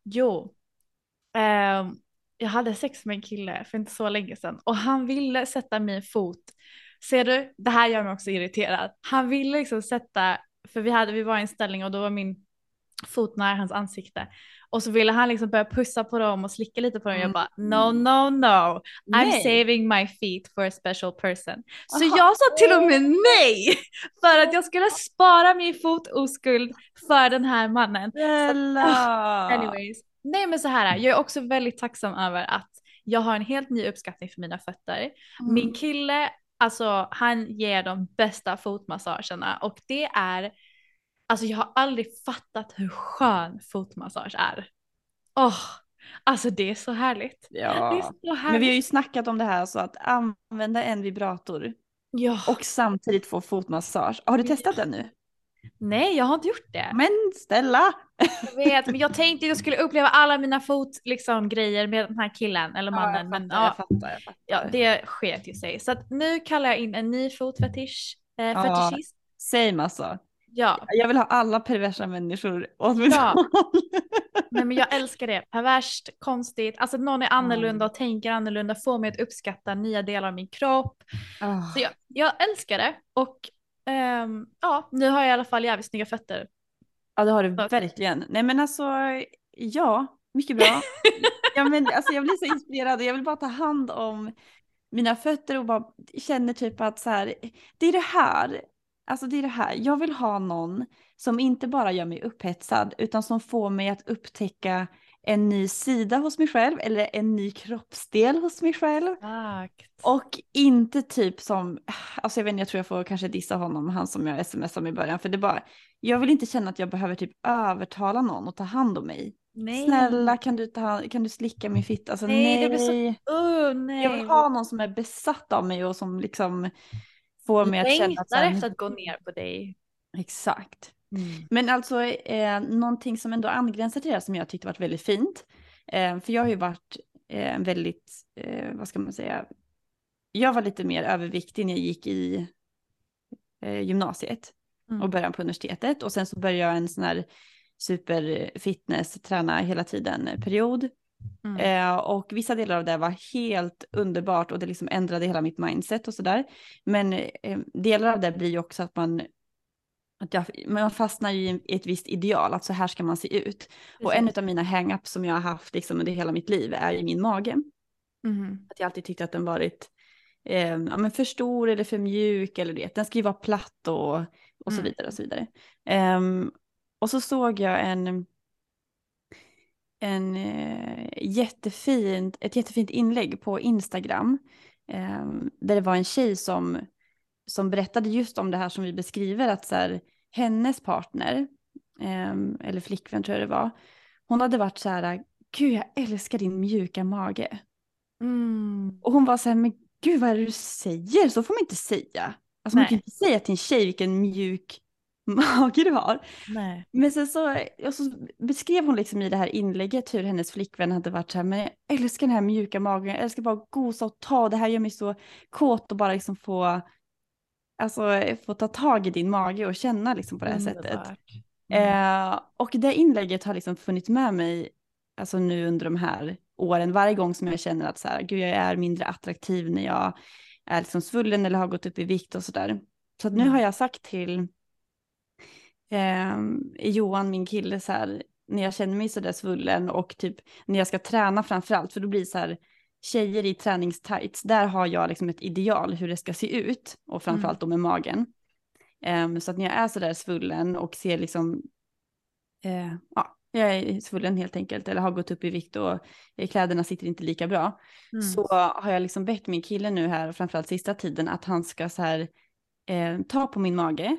jo. Ehm, jag hade sex med en kille för inte så länge sedan och han ville sätta min fot. Ser du, det här gör mig också irriterad. Han ville liksom sätta, för vi, hade, vi var i en ställning och då var min fot nära hans ansikte. Och så ville han liksom börja pussa på dem och slicka lite på dem. Jag bara no, no, no. I'm Nej. saving my feet for a special person. Så Aha. jag sa till och med nej [LAUGHS] för att jag skulle spara min fotoskuld för den här mannen. Snälla! Anyways, nej men så här, jag är också väldigt tacksam över att jag har en helt ny uppskattning för mina fötter. Mm. Min kille, alltså han ger de bästa fotmassagerna och det är, alltså jag har aldrig fattat hur skön fotmassage är. Åh, alltså det är så härligt. Ja. så härligt. Men vi har ju snackat om det här så att använda en vibrator ja. och samtidigt få fotmassage. Har du testat den nu? Nej, jag har inte gjort det. Men Stella! Jag vet, men jag tänkte att jag skulle uppleva alla mina fot liksom grejer med den här killen eller mannen. men ja, jag fattar, jag fattar. ja, det sket ju sig. Så att nu kallar jag in en ny fotfetisch. Eh, Ja. fetischist. Same alltså. Ja, Jag vill ha alla perversa människor åt mitt Ja. håll. [LAUGHS] nej, men jag älskar det. Perverst, konstigt, alltså att någon är annorlunda och tänker annorlunda, får mig att uppskatta nya delar av min kropp. Ah. Så jag, jag älskar det och ehm, ja, nu har jag i alla fall jävligt snygga fötter. Ja det har du Ja. verkligen. Nej men alltså, ja, mycket bra. ja, men, alltså, jag blir så inspirerad och jag vill bara ta hand om mina fötter och bara känner typ att så här, det är det här, alltså det är det här, jag vill ha någon som inte bara gör mig upphetsad utan som får mig att upptäcka en ny sida hos mig själv eller en ny kroppsdel hos mig själv. Exakt. Och inte typ som, alltså jag vet inte, jag tror jag får kanske dissa honom, han som jag smsade om i början, för det bara, jag vill inte känna att jag behöver typ övertala någon och ta hand om mig. Nej. Snälla kan du, ta, kan du slicka min fitta? Alltså Nej, nej. det blir så- Oh, nej. Jag vill ha någon som är besatt av mig och som liksom får mig att känna att Längtar efter att gå ner på dig. Exakt. Mm. Men alltså eh, någonting som ändå angränsar till det här som jag tyckte varit väldigt fint. Eh, för jag har ju varit eh, en väldigt, eh, vad ska man säga, jag var lite mer överviktig när jag gick i eh, gymnasiet Mm. och början på universitetet. Och sen så började jag en sån här superfitness, träna hela tiden eh, period. Mm. Eh, och vissa delar av det var helt underbart och det liksom ändrade hela mitt mindset och sådär. Men eh, delar av det blir ju också att man, att jag, man fastnar ju i ett visst ideal, att så här ska man se ut. Och en av mina hang-ups som jag har haft liksom under hela mitt liv är ju min mage. Mhm. Att jag alltid tyckt att den varit eh, ja, men för stor eller för mjuk eller det. Den ska ju vara platt och, och så Mm. vidare och så vidare. Ehm, och så såg jag en, en eh, jättefint, ett jättefint inlägg på Instagram. ehm, där det var en tjej som, som berättade just om det här som vi beskriver. Att så här, hennes partner, ehm, eller flickvän tror jag det var. Hon hade varit så här, gud jag älskar din mjuka mage. Mm. Och hon var så här, men gud vad är det du säger? Så får man inte säga. Alltså man Nej. kan inte säga till en tjej vilken mjuk mage du har. Nej. Men sen så, så beskrev hon liksom i det här inlägget hur hennes flickvän hade varit så här, men jag älskar den här mjuka magen, jag älskar bara att gosa och ta, det här gör mig så kåt och bara liksom få, alltså få ta tag i din mage och känna liksom på det här sättet. Underbart. Mm. Eh, och det inlägget har liksom funnits med mig alltså nu under de här åren. Varje gång som jag känner att så här, gud, jag är mindre attraktiv när jag är liksom svullen eller har gått upp i vikt och sådär. Så att nu Mm. har jag sagt till eh, Johan, min kille, så här, när jag känner mig sådär svullen och typ när jag ska träna framförallt, för då blir det så här tjejer i träningstights, där har jag liksom ett ideal hur det ska se ut och framförallt då med magen. Um, så att när jag är sådär svullen och ser liksom, uh, ja, jag är svullen helt enkelt eller har gått upp i vikt och kläderna sitter inte lika bra. Mm. Så har jag liksom bett min kille nu här, framförallt sista tiden, att han ska så här eh, ta på min mage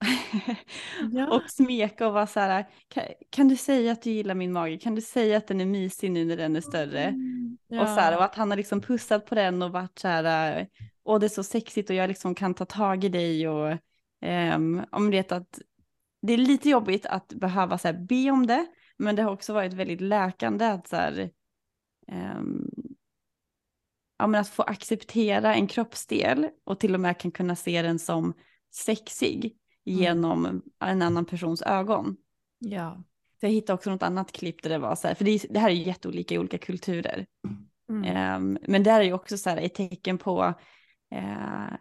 [LAUGHS] ja. och smeka och vara så här, kan, kan, du säga att du gillar min mage? Kan du säga att den är mysig nu när den är större? Mm. Ja. Och, så här, och att han har liksom pussat på den och varit så här, och det är så sexigt och jag liksom kan ta tag i dig och um, om vet att det är lite jobbigt att behöva så här, be om det, men det har också varit väldigt läkande att så här, um, ja, men att få acceptera en kroppsdel och till och med kan kunna se den som sexig. Genom mm. en annan persons ögon. Ja. Så jag hittade också något annat klipp där det var så här, för det, det här är jätteolika i olika kulturer. Mm. Um, men det är ju också så här ett tecken på uh,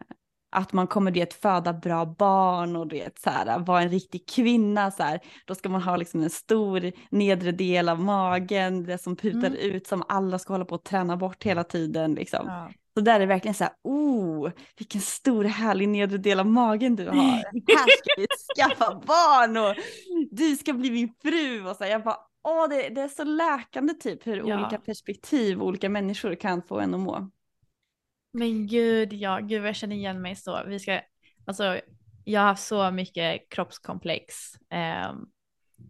att man kommer det föda bra barn och det så här, vara en riktig kvinna så här, då ska man ha liksom en stor nedre del av magen, det som putar mm. ut som alla ska hålla på att träna bort hela tiden liksom. Ja. Så där är det verkligen så här, oh, vilken stor härlig nedre del av magen du har. [LAUGHS] Här ska vi skaffa barn och du ska bli min fru och så här, jag bara, åh, det, det är så läkande typ hur ja. olika perspektiv och olika människor kan få en att må. Men gud, ja, gud jag känner igen mig så. Vi ska, alltså, jag har haft så mycket kroppskomplex eh,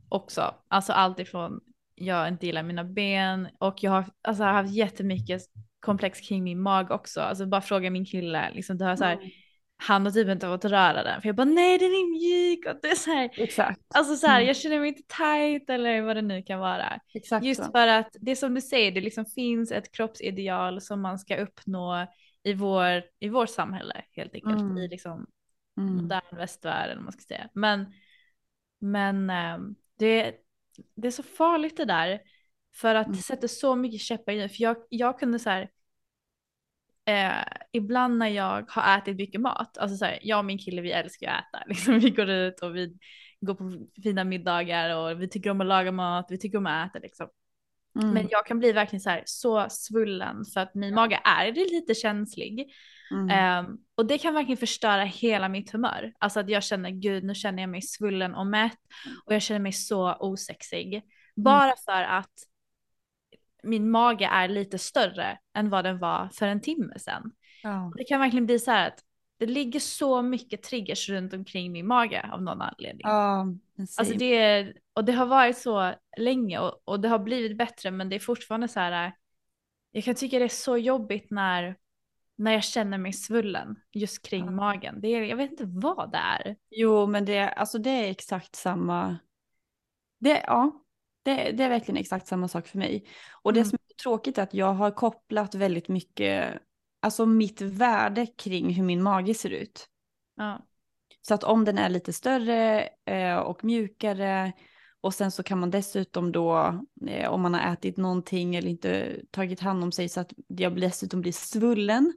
också. Alltså allt ifrån jag inte gillar mina ben och jag har alltså, haft jättemycket komplex kring min mag också. Alltså bara fråga min kille, liksom, det har så här, mm. han har typ inte fått röra den. För jag bara nej den är mjuk och det är så här. Exakt. Alltså så här, mm. jag känner mig inte tight eller vad det nu kan vara. Exakt Just så. för att det som du säger, det liksom finns ett kroppsideal som man ska uppnå i, vår, i vårt samhälle helt enkelt. Mm. I liksom mm. modern västvärld eller man ska säga. Men, men ähm, det, det är så farligt det där. För att det mm. sätter så mycket käppar i det. För jag, jag kunde så här, eh, ibland när jag har ätit mycket mat, alltså så här, jag och min kille vi älskar att äta. [LAUGHS] Liksom, vi går ut och vi går på fina middagar och vi tycker om att laga mat, vi tycker om att äta liksom. Mm. Men jag kan bli verkligen så här så svullen för att min mage är lite känslig. Mm. Um, och det kan verkligen förstöra hela mitt humör. Alltså att jag känner gud nu känner jag mig svullen och mätt och jag känner mig så osexig. Mm. Bara för att min mage är lite större än vad den var för en timme sedan. Ja. Det kan verkligen bli så här att det ligger så mycket triggers runt omkring min mage av någon anledning. Ja, alltså det, och det har varit så länge och, och det har blivit bättre men det är fortfarande så här, jag kan tycka det är så jobbigt när, när jag känner mig svullen just kring ja. magen. Det är, jag vet inte vad det är. Jo men det, alltså det är exakt samma, det, ja, det, det är verkligen exakt samma sak för mig. Och det mm. som är tråkigt är att jag har kopplat väldigt mycket alltså mitt värde kring hur min mage ser ut. Ja. Så att om den är lite större eh, och mjukare och sen så kan man dessutom då, eh, om man har ätit någonting eller inte tagit hand om sig så att jag dessutom blir svullen.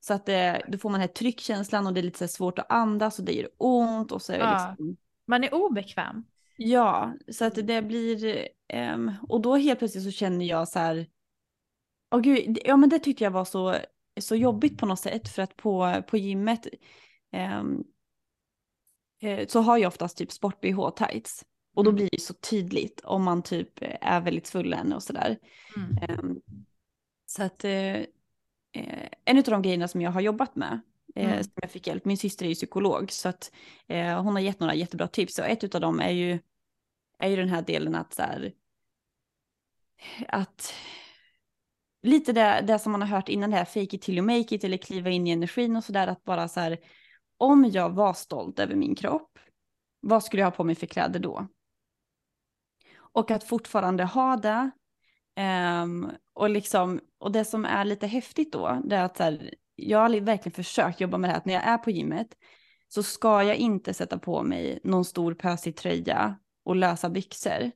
Så att eh, då får man den här tryckkänslan och det är lite svårt att andas och det gör ont och så är ja. liksom... Man är obekväm. Ja, så att det blir, um, och då helt plötsligt så känner jag så här, åh gud, ja men det tyckte jag var så så jobbigt på något sätt för att på, på gymmet eh, så har jag oftast typ sport-bh tights. Och då mm. blir det så tydligt om man typ är väldigt svullen och sådär. Mm. Eh, så att eh, en av de grejerna som jag har jobbat med, mm. som jag fick hjälp, min syster är ju psykolog, så att eh, hon har gett några jättebra tips. Och ett av dem är ju, är ju den här delen att så här, att lite det, det som man har hört innan det här, fake it till you make it eller kliva in i energin och sådär, att bara så här, om jag var stolt över min kropp, vad skulle jag ha på mig för kläder då? Och att fortfarande ha det. Um, och, liksom, och det som är lite häftigt då, det är att så här, jag har verkligen försökt jobba med det här, att när jag är på gymmet så ska jag inte sätta på mig någon stor pösig tröja och lösa byxor.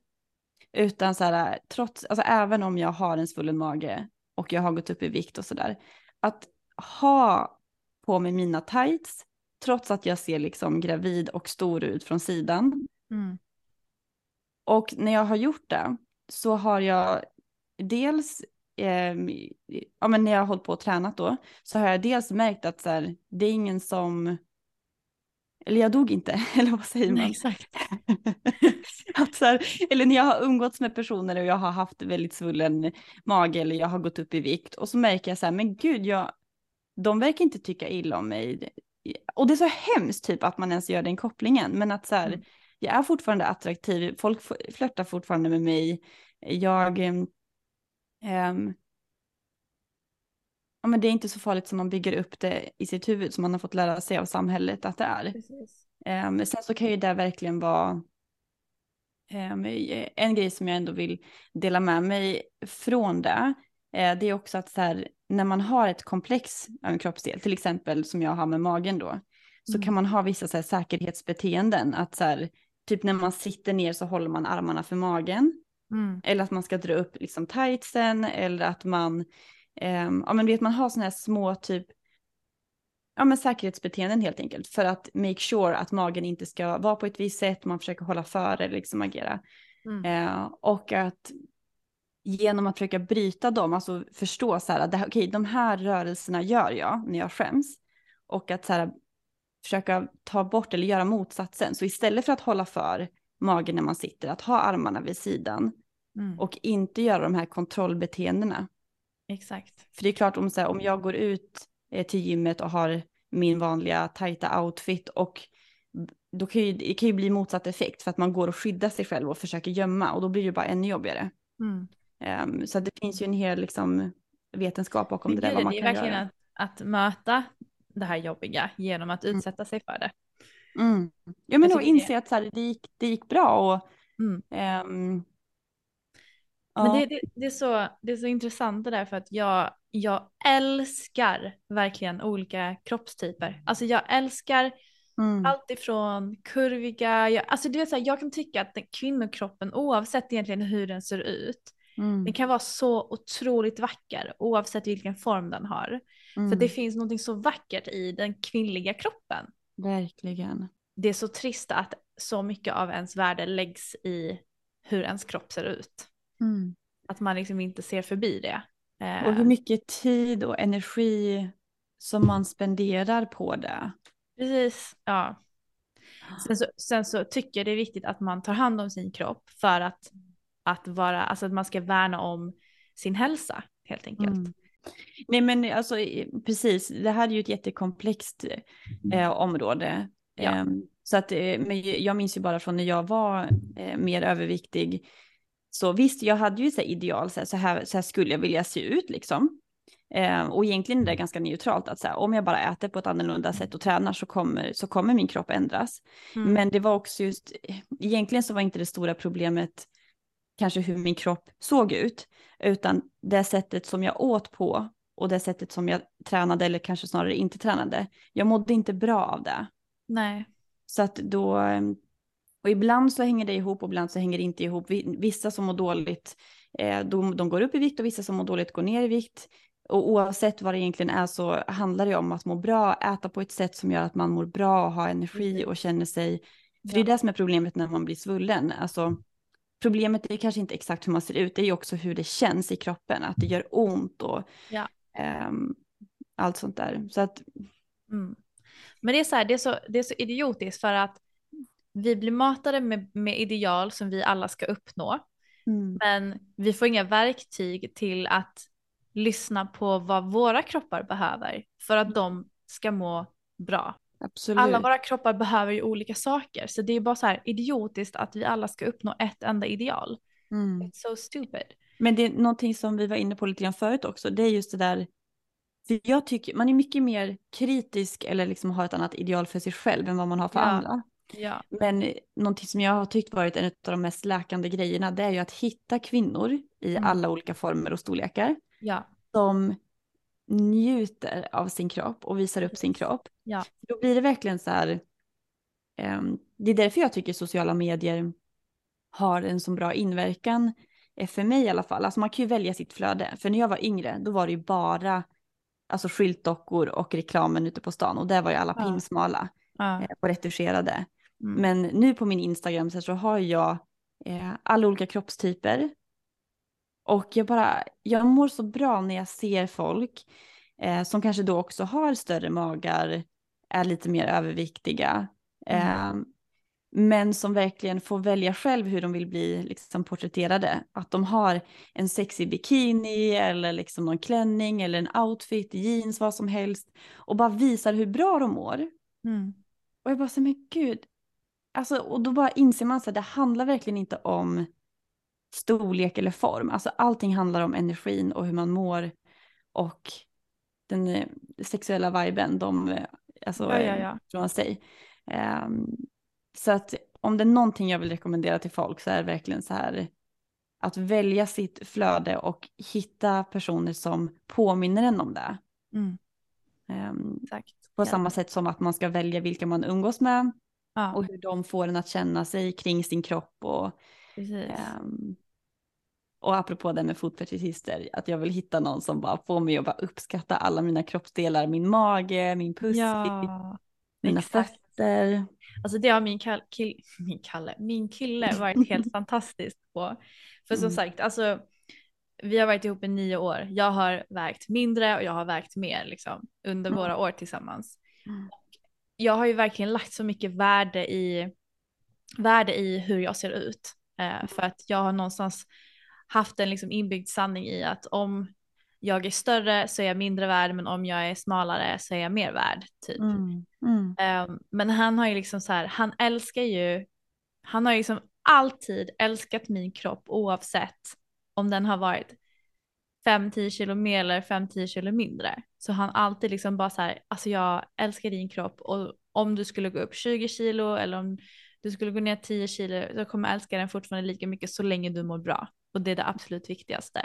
Utan så här, trots, alltså även om jag har en svullen mage och jag har gått upp i vikt och sådär. Att ha på mig mina tights, trots att jag ser liksom gravid och stor ut från sidan. Mm. Och när jag har gjort det så har jag dels, eh, ja men när jag har hållit på och tränat då, så har jag dels märkt att så här, det är ingen som, eller jag dog inte, [LAUGHS] eller vad säger man? Nej, exakt. [LAUGHS] att så här, eller när jag har umgåtts med personer och jag har haft väldigt svullen mage eller jag har gått upp i vikt och så märker jag så här, men gud, jag, de verkar inte tycka illa om mig. Och det är så hemskt typ att man ens gör den kopplingen, men att så här, mm. jag är fortfarande attraktiv, folk flörtar fortfarande med mig, jag, um, ja men det är inte så farligt som man bygger upp det i sitt huvud som man har fått lära sig av samhället att det är. Um, sen så kan ju det verkligen vara um, en grej som jag ändå vill dela med mig från det. Uh, det är också att så här, när man har ett komplex av en kroppsdel, till exempel som jag har med magen då, så mm. kan man ha vissa så här, säkerhetsbeteenden. Att så här, typ när man sitter ner så håller man armarna för magen. Mm. Eller att man ska dra upp liksom tightsen eller att man, eh, ja men vet man har sådana här små typ, ja men säkerhetsbeteenden helt enkelt. För att make sure att magen inte ska vara på ett visst sätt, man försöker hålla före, liksom agera. Mm. Eh, och att genom att försöka bryta dem, alltså förstå så här, okej okay, de här rörelserna gör jag när jag skäms. Och att så här, försöka ta bort eller göra motsatsen. Så istället för att hålla för magen när man sitter, att ha armarna vid sidan mm. och inte göra de här kontrollbeteendena. Exakt. För det är klart om, så här, om jag går ut eh, till gymmet och har min vanliga tajta outfit och då kan ju, det kan ju bli motsatt effekt för att man går och skyddar sig själv och försöker gömma och då blir det bara ännu jobbigare. Mm. Um, så det finns ju en hel liksom, vetenskap bakom det, det där. Vad man det är verkligen göra. Att, att möta det här jobbiga genom att mm. utsätta mm. sig för det. Mm. Ja men då inse att så här, det, gick, det gick bra och um, men det, det, det, är så, det är så intressant det där för att jag, jag älskar verkligen olika kroppstyper. Alltså jag älskar mm. allt ifrån kurviga, jag, alltså du vet så här, jag kan tycka att kvinnokroppen oavsett egentligen hur den ser ut, mm. den kan vara så otroligt vacker oavsett vilken form den har. Mm. För det finns något så vackert i den kvinnliga kroppen. Verkligen. Det är så trist att så mycket av ens värde läggs i hur ens kropp ser ut. Mm. Att man liksom inte ser förbi det. Och hur mycket tid och energi som man spenderar på det. Precis, ja. Sen så, sen så tycker jag det är viktigt att man tar hand om sin kropp för att, att vara, alltså att man ska värna om sin hälsa helt enkelt. Mm. Nej men alltså precis, det här är ju ett jättekomplext mm. eh, område. Ja. Eh, så att, eh, men jag minns ju bara från när jag var eh, mer överviktig. Så visst, jag hade ju så ideal, så här, så här, så här skulle jag vilja se ut liksom. Eh, och egentligen är det ganska neutralt att så här, om jag bara äter på ett annorlunda sätt och tränar så kommer, så kommer min kropp ändras. Mm. Men det var också just, egentligen så var inte det stora problemet kanske hur min kropp såg ut, utan det sättet som jag åt på och det sättet som jag tränade eller kanske snarare inte tränade. Jag mådde inte bra av det. Nej. Så att då, ehm, och ibland så hänger det ihop och ibland så hänger det inte ihop. Vissa som mår dåligt, eh, de, de går upp i vikt och vissa som mår dåligt går ner i vikt. Och oavsett vad det egentligen är så handlar det om att må bra, äta på ett sätt som gör att man mår bra och har energi och känner sig, för det är det som är problemet när man blir svullen. Alltså, problemet är kanske inte exakt hur man ser ut, det är ju också hur det känns i kroppen, att det gör ont och ja. um, allt sånt där. Så att... Mm. Men det är så här, det är så, det är så idiotiskt för att vi blir matade med, med ideal som vi alla ska uppnå. Mm. Men vi får inga verktyg till att lyssna på vad våra kroppar behöver för att de ska må bra. Absolut. Alla våra kroppar behöver ju olika saker så det är bara så här idiotiskt att vi alla ska uppnå ett enda ideal. Mm. It's so stupid. Men det är någonting som vi var inne på lite grann förut också, det är just det där, för jag tycker man är mycket mer kritisk eller liksom har ett annat ideal för sig själv än vad man har för ja. andra. Ja. Men någonting som jag har tyckt varit en av de mest läkande grejerna det är ju att hitta kvinnor i mm. alla olika former och storlekar. Ja. Som njuter av sin kropp och visar upp sin kropp. Ja. Då blir det verkligen så här, um, det är därför jag tycker sociala medier har en så bra inverkan, eh, för mig i alla fall. Alltså man kan ju välja sitt flöde, för när jag var yngre då var det ju bara alltså skyltdockor och reklamen ute på stan och där var ju alla ja. pinsmala ja. Eh, och retuscherade. Mm. Men nu på min Instagram så har jag eh, alla olika kroppstyper. Och jag bara, jag mår så bra när jag ser folk eh, som kanske då också har större magar, är lite mer överviktiga. Mm. Eh, men som verkligen får välja själv hur de vill bli liksom, porträtterade. Att de har en sexig bikini eller liksom någon klänning eller en outfit, jeans, vad som helst. Och bara visar hur bra de mår. Mm. Och jag bara så men gud. Alltså, och då bara inser man att det handlar verkligen inte om storlek eller form. Alltså allting handlar om energin och hur man mår. Och den eh, sexuella viben de eh, alltså, ja, ja, ja. från sig. Um, så att om det är någonting jag vill rekommendera till folk så är det verkligen så här att välja sitt flöde och hitta personer som påminner en om det. Mm. Um, på samma sätt som att man ska välja vilka man umgås med ja. och hur de får en att känna sig kring sin kropp och um, och apropå det med fotfetischister, att jag vill hitta någon som bara får mig att bara uppskatta alla mina kroppsdelar, min mage, min pussy, ja, mina exakt. fötter. Alltså det har min, kall, kill, min, kalle, min kille varit helt [LAUGHS] fantastisk på. För som mm. sagt, alltså vi har varit ihop i nio år. Jag har vägt mindre och jag har vägt mer liksom, under mm. våra år tillsammans. Mm. Jag har ju verkligen lagt så mycket värde i, värde i hur jag ser ut. Eh, för att jag har någonstans haft en liksom inbyggd sanning i att om jag är större så är jag mindre värd men om jag är smalare så är jag mer värd typ. Mm, mm. Um, men han har ju liksom så här, han älskar ju, han har ju liksom alltid älskat min kropp oavsett om den har varit 5-10 kilo mer eller 5-10 kilo mindre. Så han alltid liksom bara så här, alltså jag älskar din kropp och om du skulle gå upp 20 kilo eller om du skulle gå ner 10 kilo så kommer jag älska den fortfarande lika mycket så länge du mår bra. Och det är det absolut viktigaste.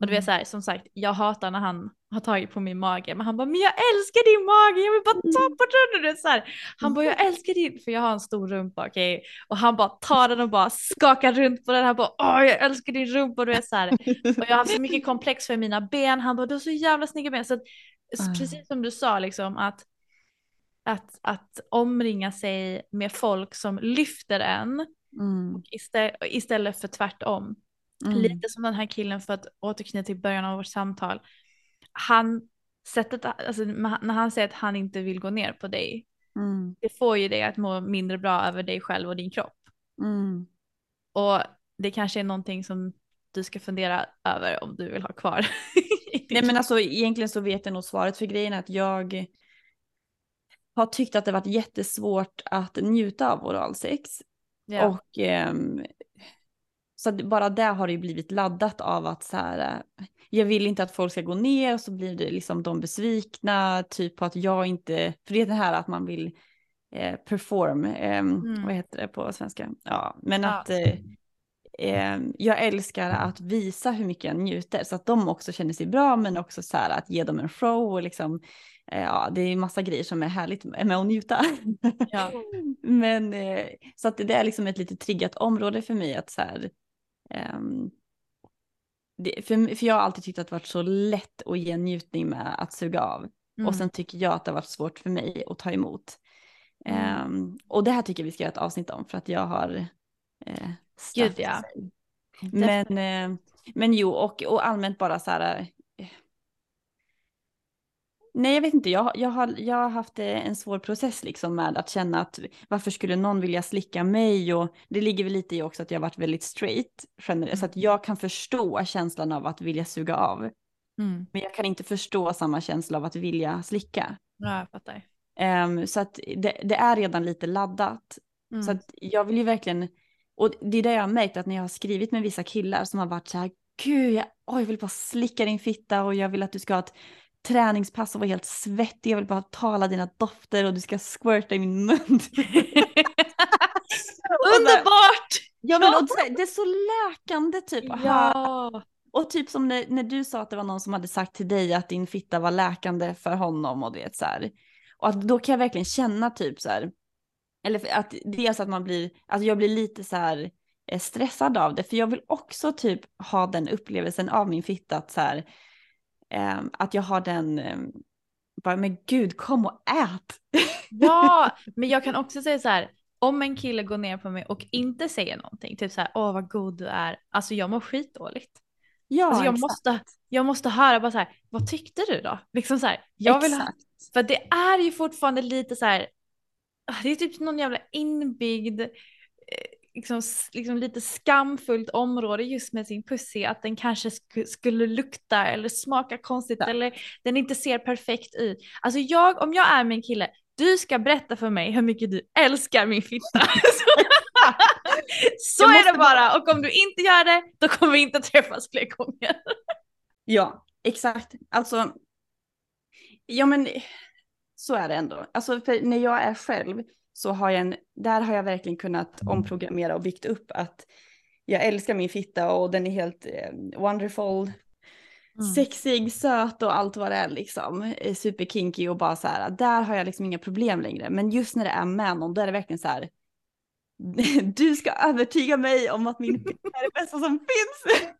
Och det är mm. så här, som sagt, jag hatar när han har tagit på min mage, men han bara, men jag älskar din mage, jag vill bara ta mm. på den. Så här. Han bara, jag [LAUGHS] älskar din, för jag har en stor rumpa, okej? Okay? Och han bara tar den och bara skakar runt på den, han bara, åh jag älskar din rumpa, och du är så här. Och jag har haft så mycket komplex för mina ben, han bara, du har så jävla snygga ben. Så, att, mm. precis som du sa, liksom att att, att omringa sig med folk som lyfter en mm. istället, istället för tvärtom. Mm. Lite som den här killen för att återknyta till början av vårt samtal. Han, sättet, alltså, när han säger att han inte vill gå ner på dig, mm. det får ju dig att må mindre bra över dig själv och din kropp. Mm. Och det kanske är någonting som du ska fundera över om du vill ha kvar. [LAUGHS] Nej men alltså egentligen så vet jag nog svaret för grejen att jag har tyckt att det varit jättesvårt att njuta av oralsex. Ja. Och eh, så bara det har ju blivit laddat av att så här, eh, jag vill inte att folk ska gå ner och så blir det liksom de besvikna, typ på att jag inte, för det är det här att man vill eh, perform, eh, mm. vad heter det på svenska? Ja, men ja. att eh, ehm, jag älskar att visa hur mycket jag njuter så att de också känner sig bra men också så här att ge dem en show och liksom eh, ja, det är massa grejer som är härligt med att njuta. Ja. [LAUGHS] Men eh, så att det är liksom ett lite triggat område för mig att så här, Um, det, för, för jag har alltid tyckt att det varit så lätt att ge njutning med att suga av. Mm. Och sen tycker jag att det har varit svårt för mig att ta emot. Mm. Um, och det här tycker jag vi ska göra ett avsnitt om för att jag har eh, Gud ja. Men, eh, men jo, och, och allmänt bara så här, Nej, jag vet inte. Jag, jag, har, jag har haft eh, en svår process liksom med att känna att varför skulle någon vilja slicka mig? Och det ligger väl lite i också att jag har varit väldigt straight generellt. Så att mm. jag kan förstå känslan av att vilja suga av. Mm. Men jag kan inte förstå samma känsla av att vilja slicka. Ja, jag fattar. Um, så att det, det, är redan lite laddat. Mm. Så att jag vill ju verkligen, och det är det jag har märkt att när jag har skrivit med vissa killar som har varit så här, gud, jag, oh, jag vill bara slicka din fitta och jag vill att du ska ha ett träningspass och var helt svettig. Jag vill bara tala dina dofter och du ska squirta i min mun. [LAUGHS] Underbart! Ja, men, och det är så läkande typ. Ja. Och typ som när, när du sa att det var någon som hade sagt till dig att din fitta var läkande för honom och det så här. Och att då kan jag verkligen känna typ så här. Eller att dels att man blir, alltså jag blir lite så här eh, stressad av det. För jag vill också typ ha den upplevelsen av min fitta att så här eh, att jag har den, eh, bara men gud kom och ät. [LAUGHS] ja, men jag kan också säga så här, om en kille går ner på mig och inte säger någonting, typ så här, åh vad god du är, alltså jag mår skitdåligt. Ja, Alltså jag exakt. måste, jag måste höra bara så här, vad tyckte du då? Liksom så här, jag vill ha, Exakt. för det är ju fortfarande lite så här, ah, det är typ någon jävla inbyggd, liksom, liksom lite skamfullt område just med sin pussy, att den kanske sk- skulle lukta eller smaka konstigt Ja. eller den inte ser perfekt ut. Alltså jag, om jag är en kille, du ska berätta för mig hur mycket du älskar min fitta. [LAUGHS] Så är det bara och om du inte gör det, då kommer vi inte träffas fler gånger. [LAUGHS] Ja, exakt. Alltså, ja men så är det ändå. Alltså när jag är själv så har jag en, där har jag verkligen kunnat omprogrammera och byggt upp att jag älskar min fitta och den är helt eh, wonderful, Mm. sexig, söt och allt vad det är liksom. Eh, Superkinky och bara så här, där har jag liksom inga problem längre. Men just när det är med någon, då är det verkligen så här, [LAUGHS] du ska övertyga mig om att min fitta är det bästa som finns. [LAUGHS]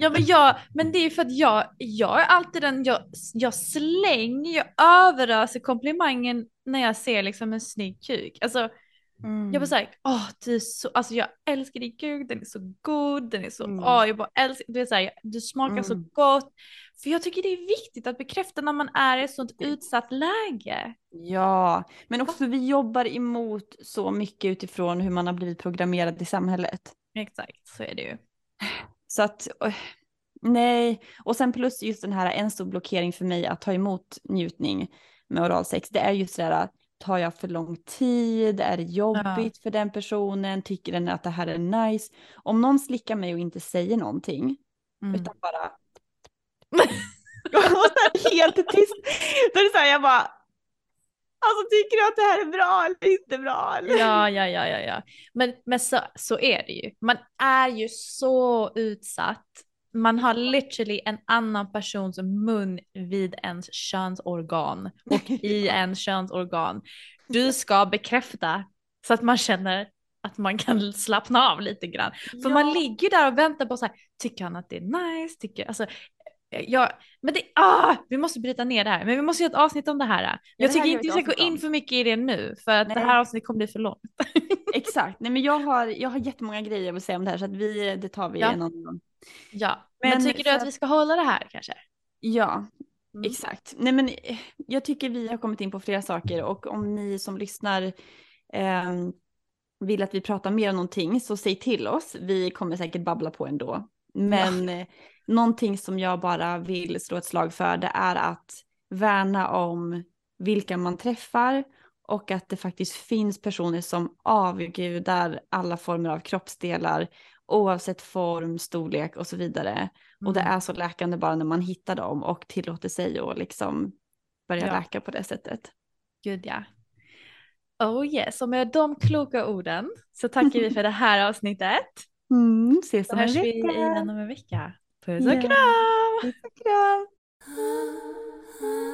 Ja men, jag, men det är för att jag, jag är alltid den, jag, jag slänger, jag överöser komplimangen när jag ser liksom en snygg kuk. Alltså Mm. jag var såhär, åh du är så, alltså jag älskar din kuk, den är så god, den är så, Mm. åh jag bara älskar, du är såhär, du smakar så Mm. gott. För jag tycker det är viktigt att bekräfta när man är i ett sånt utsatt läge. Ja, men också vi jobbar emot så mycket utifrån hur man har blivit programmerad i samhället. Exakt, så är det ju. Så att, nej, och sen plus just den här en stor blockering för mig att ta emot njutning med oralsex, det är just det där, tar jag för lång tid, är det jobbigt för den personen, tycker den att det här är nice? Om någon slickar mig och inte säger någonting, Mm. utan bara [LAUGHS] helt tyst, då är det så här, jag bara, alltså tycker du att det här är bra eller inte bra? Eller? Ja, ja, ja, ja, ja. Men, men så, så är det ju. Man är ju så utsatt. Man har literally en annan persons mun vid ens könsorgan och [LAUGHS] i en könsorgan. Du ska bekräfta så att man känner att man kan slappna av lite grann. För man ligger där och väntar på så här, tycker han att det är nice? Tycker, alltså, ja, men det, ah, vi måste bryta ner det här, men vi måste göra ett avsnitt om det här. det Jag här tycker gör inte vi ska gå in för mycket i det nu, för att det här avsnittet kommer bli för långt. [LAUGHS] Exakt, nej men jag har, jag har jättemånga grejer jag vill säga om det här så att vi, det tar vi Ja. en annan gång. Ja, men, Men tycker du att vi ska hålla det här kanske? Ja, Mm. exakt. Nej men eh, jag tycker vi har kommit in på flera saker och om ni som lyssnar ehm, vill att vi pratar mer om någonting så säg till oss. Vi kommer säkert babbla på ändå. Men eh, någonting som jag bara vill slå ett slag för det är att värna om vilka man träffar och att det faktiskt finns personer som avgudar alla former av kroppsdelar oavsett form, storlek och så vidare. Och det Mm. är så läkande bara när man hittar dem och tillåter sig att liksom börja Ja. läka på det sättet. Gud ja. Oh yes, och med de kloka orden så tackar vi för det här [LAUGHS] avsnittet. Mm, ses Så om en hörs vi vecka. igen om en vecka. Puss och kram! Puss och kram. [LAUGHS]